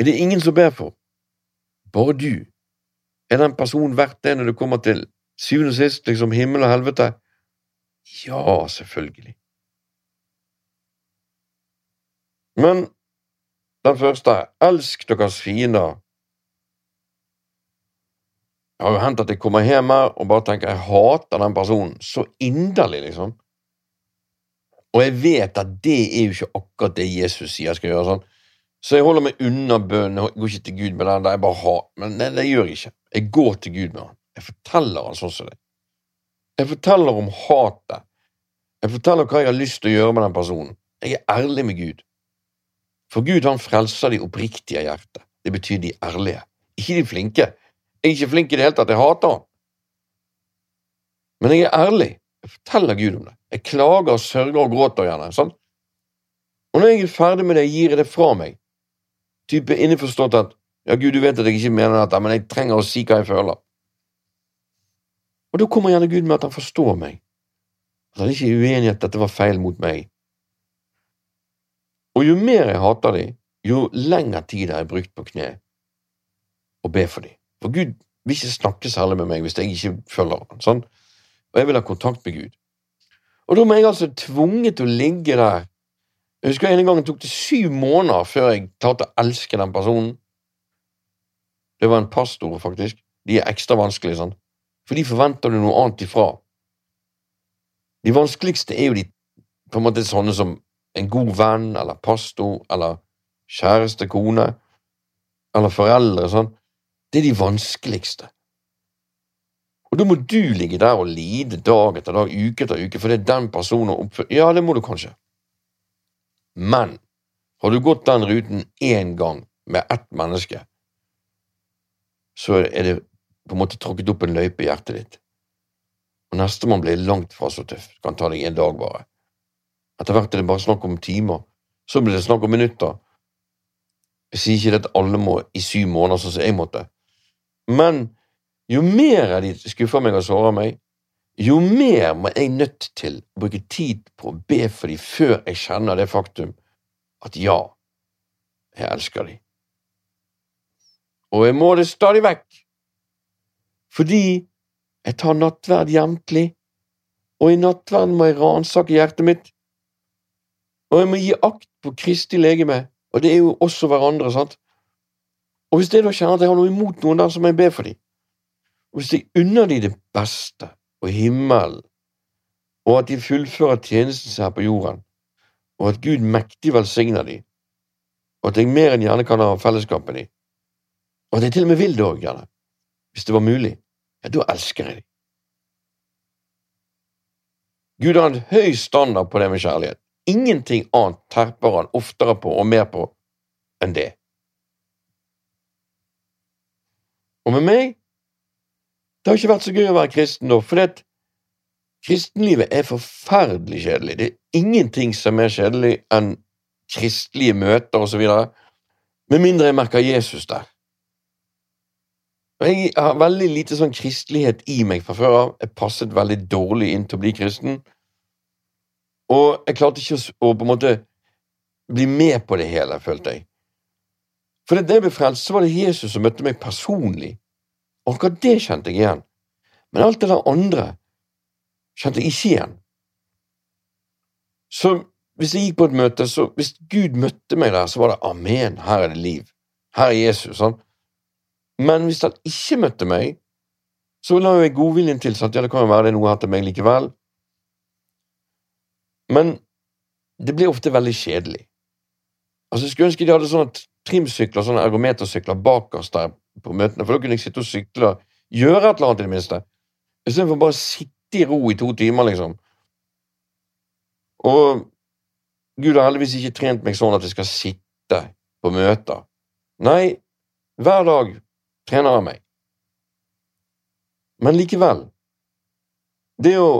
er det ingen som ber for. Bare du. Er den personen verdt det når du kommer til syvende og sist, liksom himmel og helvete? Ja, selvfølgelig. Men den første, elsk deres fiender. Det har jo hendt at jeg kommer hjem her og bare tenker jeg hater den personen så inderlig, liksom. Og jeg vet at det er jo ikke akkurat det Jesus sier jeg skal gjøre. sånn. Så jeg holder meg unna bønnen. Jeg går ikke til Gud med den. Jeg bare har. Men det, det gjør jeg ikke. Jeg går til Gud med den. Jeg forteller han sånn som det. Jeg forteller om hatet. Jeg forteller hva jeg har lyst til å gjøre med den personen. Jeg er ærlig med Gud. For Gud han frelser de oppriktige hjertet. Det betyr de ærlige. Ikke de flinke. Jeg er ikke flink i det hele tatt. Jeg hater han. Men jeg er ærlig. Jeg forteller Gud om det. Jeg klager og sørger og gråter gjerne. sant? Og når jeg er ferdig med det, gir jeg det fra meg. Type innforstått at ja, Gud, du vet at jeg ikke mener dette, men jeg trenger å si hva jeg føler. Og da kommer gjerne Gud med at han forstår meg. At han ikke er uenig i at dette var feil mot meg. Og jo mer jeg hater dem, jo lengre tid har jeg brukt på kne og be for dem. For Gud vil ikke snakke særlig med meg hvis jeg ikke følger ham. Sånn? Og jeg vil ha kontakt med Gud. Og da må jeg altså tvunget til å ligge der. Jeg husker en gang det tok det syv måneder før jeg klarte å elske den personen. Det var en pastor, faktisk. De er ekstra vanskelige, sånn. For de forventer du noe annet ifra. De vanskeligste er jo de på en måte sånne som en god venn eller pastor eller kjæreste, kone eller foreldre. sånn. Det er de vanskeligste. Og da må du ligge der og lide dag etter dag, uke etter uke, fordi den personen oppfører Ja, det må du kanskje. Men har du gått den ruten én gang med ett menneske, så er det på en måte tråkket opp en løype i hjertet ditt. Og nestemann blir langt fra så tøff. Det kan ta deg en dag, bare. Etter hvert er det bare snakk om timer. Så blir det snakk om minutter. Jeg sier ikke at alle må i syv måneder, sånn som jeg måtte. Men jo mer de skuffer meg og sårer meg, jo mer må jeg nødt til å bruke tid på å be for dem før jeg kjenner det faktum at ja, jeg elsker dem. Og jeg må det stadig vekk, fordi jeg tar nattverd jevntlig, og i nattverden må jeg ransake hjertet mitt, og jeg må gi akt på Kristi legeme, og det er jo også hverandre, sant? Og hvis det da kjenner at jeg har noe imot noen der, så må jeg be for dem. Og hvis jeg unner dem det beste og himmelen, og at de fullfører tjenesten sin her på jorden, og at Gud mektig velsigner dem, og at jeg mer enn gjerne kan ha fellesskap med dem, og at jeg til og med vil det òg, gjerne, hvis det var mulig, ja, da elsker jeg dem. Gud har en høy standard på det med kjærlighet. Ingenting annet terper han oftere på og mer på enn det. Og med meg Det har ikke vært så gøy å være kristen nå, for det, kristenlivet er forferdelig kjedelig. Det er ingenting som er kjedelig enn kristelige møter osv., med mindre jeg merker Jesus der. Jeg har veldig lite sånn kristelighet i meg fra før av. Jeg passet veldig dårlig inn til å bli kristen. Og jeg klarte ikke å, på en måte bli med på det hele, følte jeg. For det jeg ble frelst, så var det Jesus som møtte meg personlig. Og akkurat det kjente jeg igjen. Men alt det der andre kjente jeg ikke igjen. Så hvis jeg gikk på et møte, så hvis Gud møtte meg der, så var det amen, her er det liv. Her er Jesus. sånn. Men hvis han ikke møtte meg, så la jeg godviljen til at ja, det kan jo være det er noe her til meg likevel. Men det blir ofte veldig kjedelig. Altså, Jeg skulle ønske de hadde sånne trimsykler, sånne ergometersykler bak oss der på møtene, for da kunne jeg sitte og sykle og gjøre et eller annet i det minste, istedenfor bare å sitte i ro i to timer, liksom. Og Gud har heldigvis ikke trent meg sånn at jeg skal sitte på møter. Nei, hver dag trener jeg meg. Men likevel, det å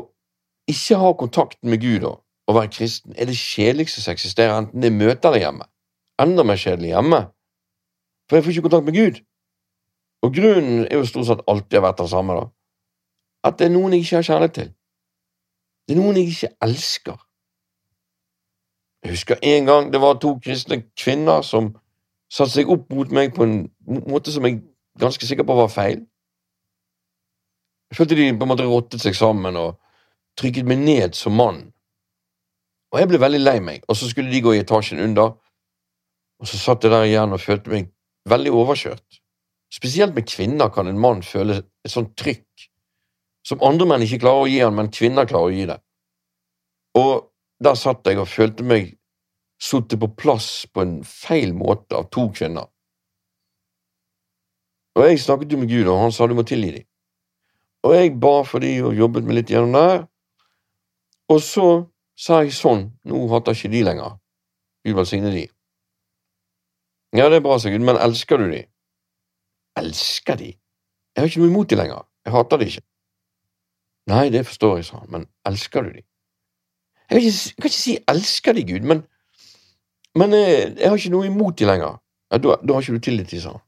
ikke ha kontakten med Gud og, og være kristen er det kjedeligste som eksisterer, enten det er møter eller hjemme. Enda mer kjedelig hjemme, for jeg får ikke kontakt med Gud. Og grunnen er jo stort sett alltid har vært den samme, da. At det er noen jeg ikke har kjærlighet til. Det er noen jeg ikke elsker. Jeg husker en gang det var to kristne kvinner som satte seg opp mot meg på en måte som jeg ganske sikker på var feil. Jeg følte de på en måte rottet seg sammen og trykket meg ned som mann. Og jeg ble veldig lei meg, og så skulle de gå i etasjen under, og så satt jeg der igjen og følte meg veldig overkjørt. Spesielt med kvinner kan en mann føle et sånt trykk som andre menn ikke klarer å gi han, men kvinner klarer å gi det. Og der satt jeg og følte meg satt på plass på en feil måte av to kvinner. Og jeg snakket jo med Gud, og han sa du må tilgi dem. Og jeg ba for dem og jobbet meg litt gjennom der. Og så sa jeg sånn, nå hater ikke de lenger. Gud velsigne de. Ja, det er bra, sa Gud, men elsker du de? Elsker de? Jeg har ikke noe imot de lenger. Jeg hater de ikke. Nei, det forstår jeg, sa han, men elsker du de? Jeg kan ikke, jeg kan ikke si elsker de, Gud, men, men jeg, eh, jeg har ikke noe imot de lenger. Ja, da, da har ikke du tillit til, sa han.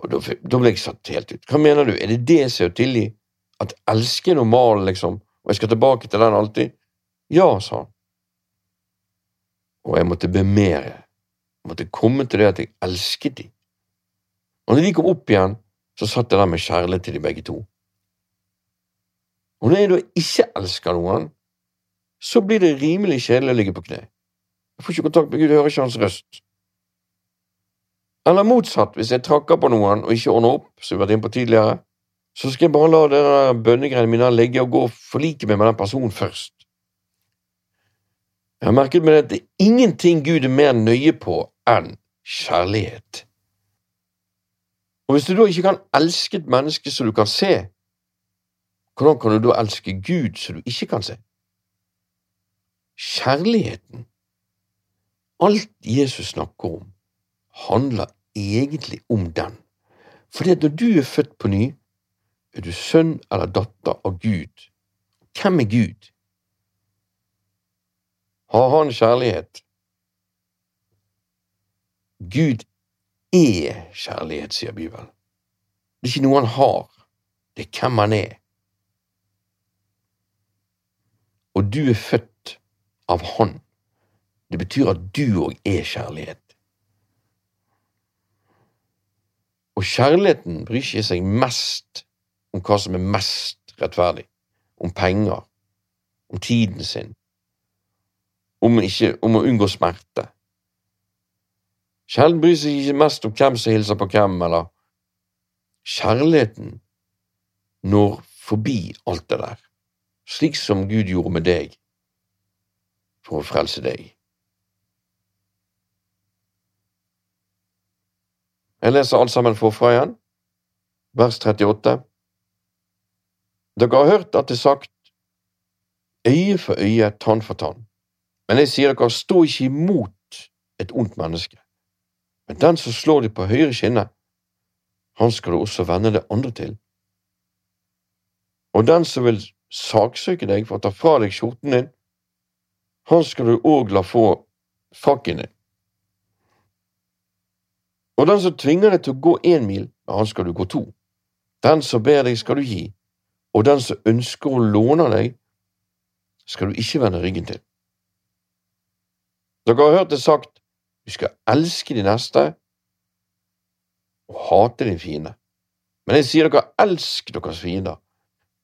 Og da, da, ble jeg satt helt ut. Hva mener du, er det det som er å tilgi? At elske er normalen, liksom, og jeg skal tilbake til den alltid? Ja, sa han. Og jeg måtte be mer. Jeg måtte komme til det at jeg elsket dem. Og når de kom opp igjen, så satt jeg der med kjærlighet til de begge to. Og når jeg da ikke elsker noen, så blir det rimelig kjedelig å ligge på kne. Jeg får ikke kontakt med Gud, jeg hører ikke hans røst. Eller motsatt, hvis jeg trakker på noen og ikke ordner opp, som vi har vært inne på tidligere, så skal jeg bare la denne bønnegreiene mine ligge og gå og forlike meg med den personen først. Jeg har merket meg at det er ingenting Gud er mer nøye på enn kjærlighet. Og hvis du da ikke kan elske et menneske som du kan se, hvordan kan du da elske Gud som du ikke kan se? Kjærligheten, alt Jesus snakker om, handler egentlig om den. Fordi at når du er født på ny, er du sønn eller datter av Gud. Hvem er Gud? Har han kjærlighet? Gud er kjærlighet, sier Bibelen. Det er ikke noe han har, det er hvem han er. Og du er født av Han. Det betyr at du òg er kjærlighet. Og kjærligheten bryr ikke seg mest om hva som er mest rettferdig, om penger, om tiden sin, om, ikke, om å unngå smerte. Kjærligheten bryr seg ikke mest om hvem som hilser på hvem, eller Kjærligheten når forbi alt det der, slik som Gud gjorde med deg for å frelse deg. Jeg leser alt sammen forfra igjen, vers 38. Dere har hørt at det er sagt øye for øye, tann for tann. Men jeg sier dere, stå ikke imot et ondt menneske. Men den som slår deg på høyre skinne, han skal du også vende det andre til. Og den som vil saksøke deg for å ta fra deg skjorten din, han skal du òg la få frakken din. Og den som tvinger deg til å gå én mil, han skal du gå to. Den som ber deg, skal du gi, og den som ønsker å låne deg, skal du ikke vende ryggen til. Dere har hørt det sagt, du skal elske de neste og hate din fiende. Men jeg sier dere, elsk deres fiender,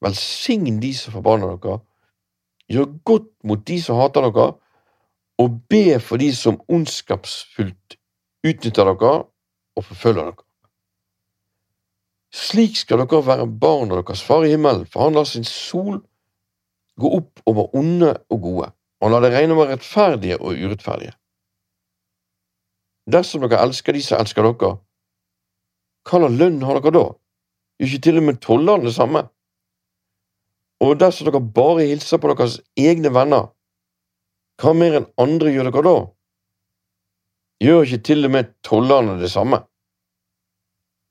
velsign de som forbanner dere, gjør godt mot de som hater dere, og be for de som ondskapsfullt utnytter dere og forfølger dere. Slik skal dere være barn av deres far i himmelen, for han lar sin sol gå opp over onde og gode, og lar det regne over rettferdige og urettferdige. Dersom dere elsker de som elsker dere, hva slags lønn har dere da? Gjør ikke til og med tollerne det samme? Og dersom dere bare hilser på deres egne venner, hva mer enn andre gjør dere da? gjør ikke til og med tollerne det samme.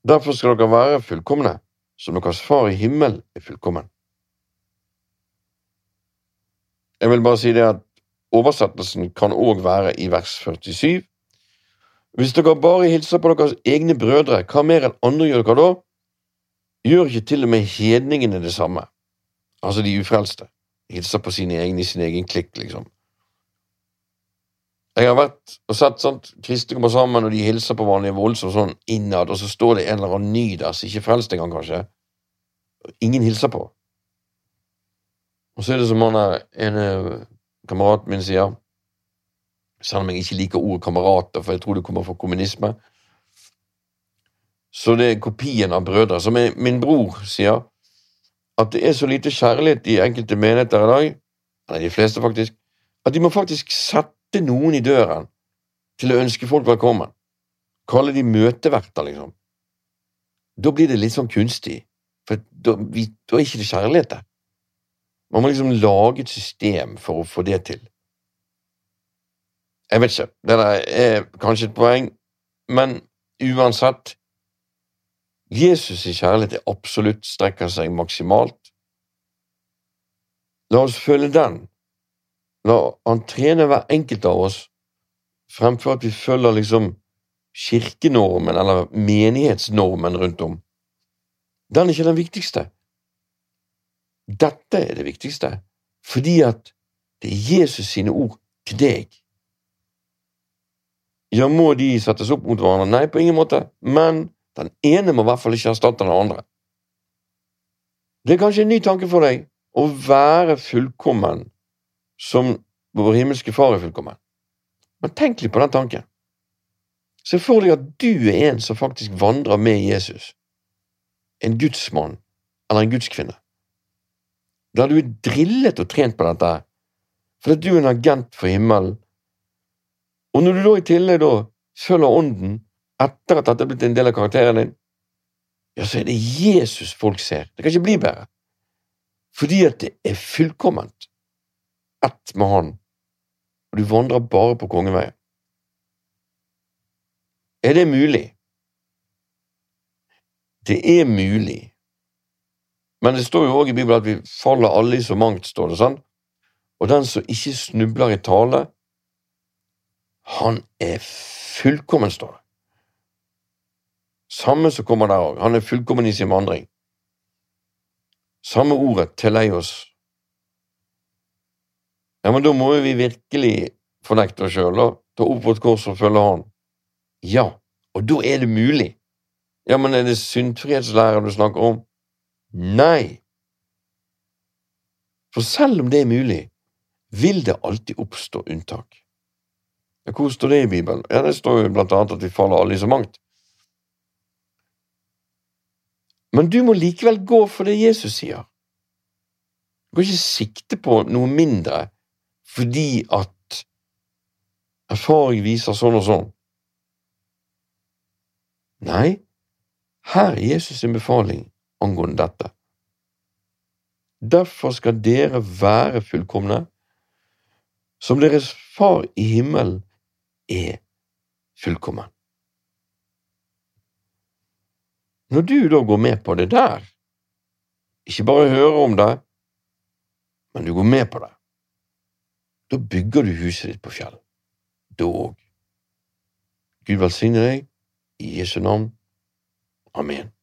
Derfor skal dere være fullkomne, som deres far i himmel er fullkommen. Jeg vil bare si det at oversettelsen kan òg være i vers 47. Hvis dere bare hilser på deres egne brødre, hva mer enn andre gjør dere da? Gjør ikke til og med hedningene det samme, altså de ufrelste, hilser på sine egne i sin egen klikk, liksom. Jeg har vært og sett sånn kristne kommer sammen, og de hilser på hverandre voldsomt sånn innad, og så står det en eller annen ny der som ikke er frelst engang, kanskje. Ingen hilser på. Og så er det som han ene kameraten min sier, selv om jeg ikke liker ordet kamerater, for jeg tror det kommer fra kommunisme, så det er kopien av brødre. Som min bror sier, at det er så lite kjærlighet i enkelte menigheter i dag, eller de fleste faktisk, at de må faktisk sette sette noen i døren til å ønske folk velkommen, kalle de møteverter, liksom, da blir det litt sånn kunstig, for da, vi, da er ikke det kjærlighet der. Man må liksom lage et system for å få det til. Jeg vet ikke, det der er kanskje et poeng, men uansett Jesus' i kjærlighet er absolutt strekker seg maksimalt. La oss følge den La han trene hver enkelt av oss fremfor at vi følger liksom kirkenormen eller menighetsnormen rundt om. Den er ikke den viktigste. Dette er det viktigste, fordi at det er Jesus sine ord til deg. Ja, må de settes opp mot hverandre? Nei, på ingen måte, men den ene må i hvert fall ikke erstatte den andre. Det er kanskje en ny tanke for deg å være fullkommen som vår himmelske Far er fullkommen. Men tenk litt på den tanken. Se for deg at du er en som faktisk vandrer med Jesus. En gudsmann eller en gudskvinne. Der du er drillet og trent på dette, fordi du er en agent for himmelen. Og når du da i tillegg da følger Ånden etter at dette er blitt en del av karakteren din, ja, så er det Jesus folk ser. Det kan ikke bli bedre. Fordi at det er fullkomment ett med Han, og du vandrer bare på kongeveien. Er det mulig? Det er mulig. Men det står jo òg i Bibelen at vi faller alle i så mangt, står det sånn. Og den som ikke snubler i tale, han er fullkommen, står det. Samme som kommer der òg. Han er fullkommen i sin vandring. Samme ordet, teleios. Ja, men da må jo vi virkelig fornekte oss sjøl og ta opp vårt kors og følge Han. Ja, og da er det mulig. Ja, men er det syndfrihetslæren du snakker om? Nei. For selv om det er mulig, vil det alltid oppstå unntak. Ja, hvor står det i Bibelen? Ja, Det står jo blant annet at vi faller alle i så mangt. Men du må likevel gå for det Jesus sier. Du kan ikke sikte på noe mindre fordi at erfaring viser sånn og sånn. Nei, her er Jesus sin befaling angående dette. Derfor skal dere være fullkomne, som deres Far i himmelen er fullkommen. Når du da går med på det der, ikke bare hører om det, men du går med på det, da bygger du huset ditt på fjell. Da òg. Gud velsigne deg, i Jesu navn. Amen.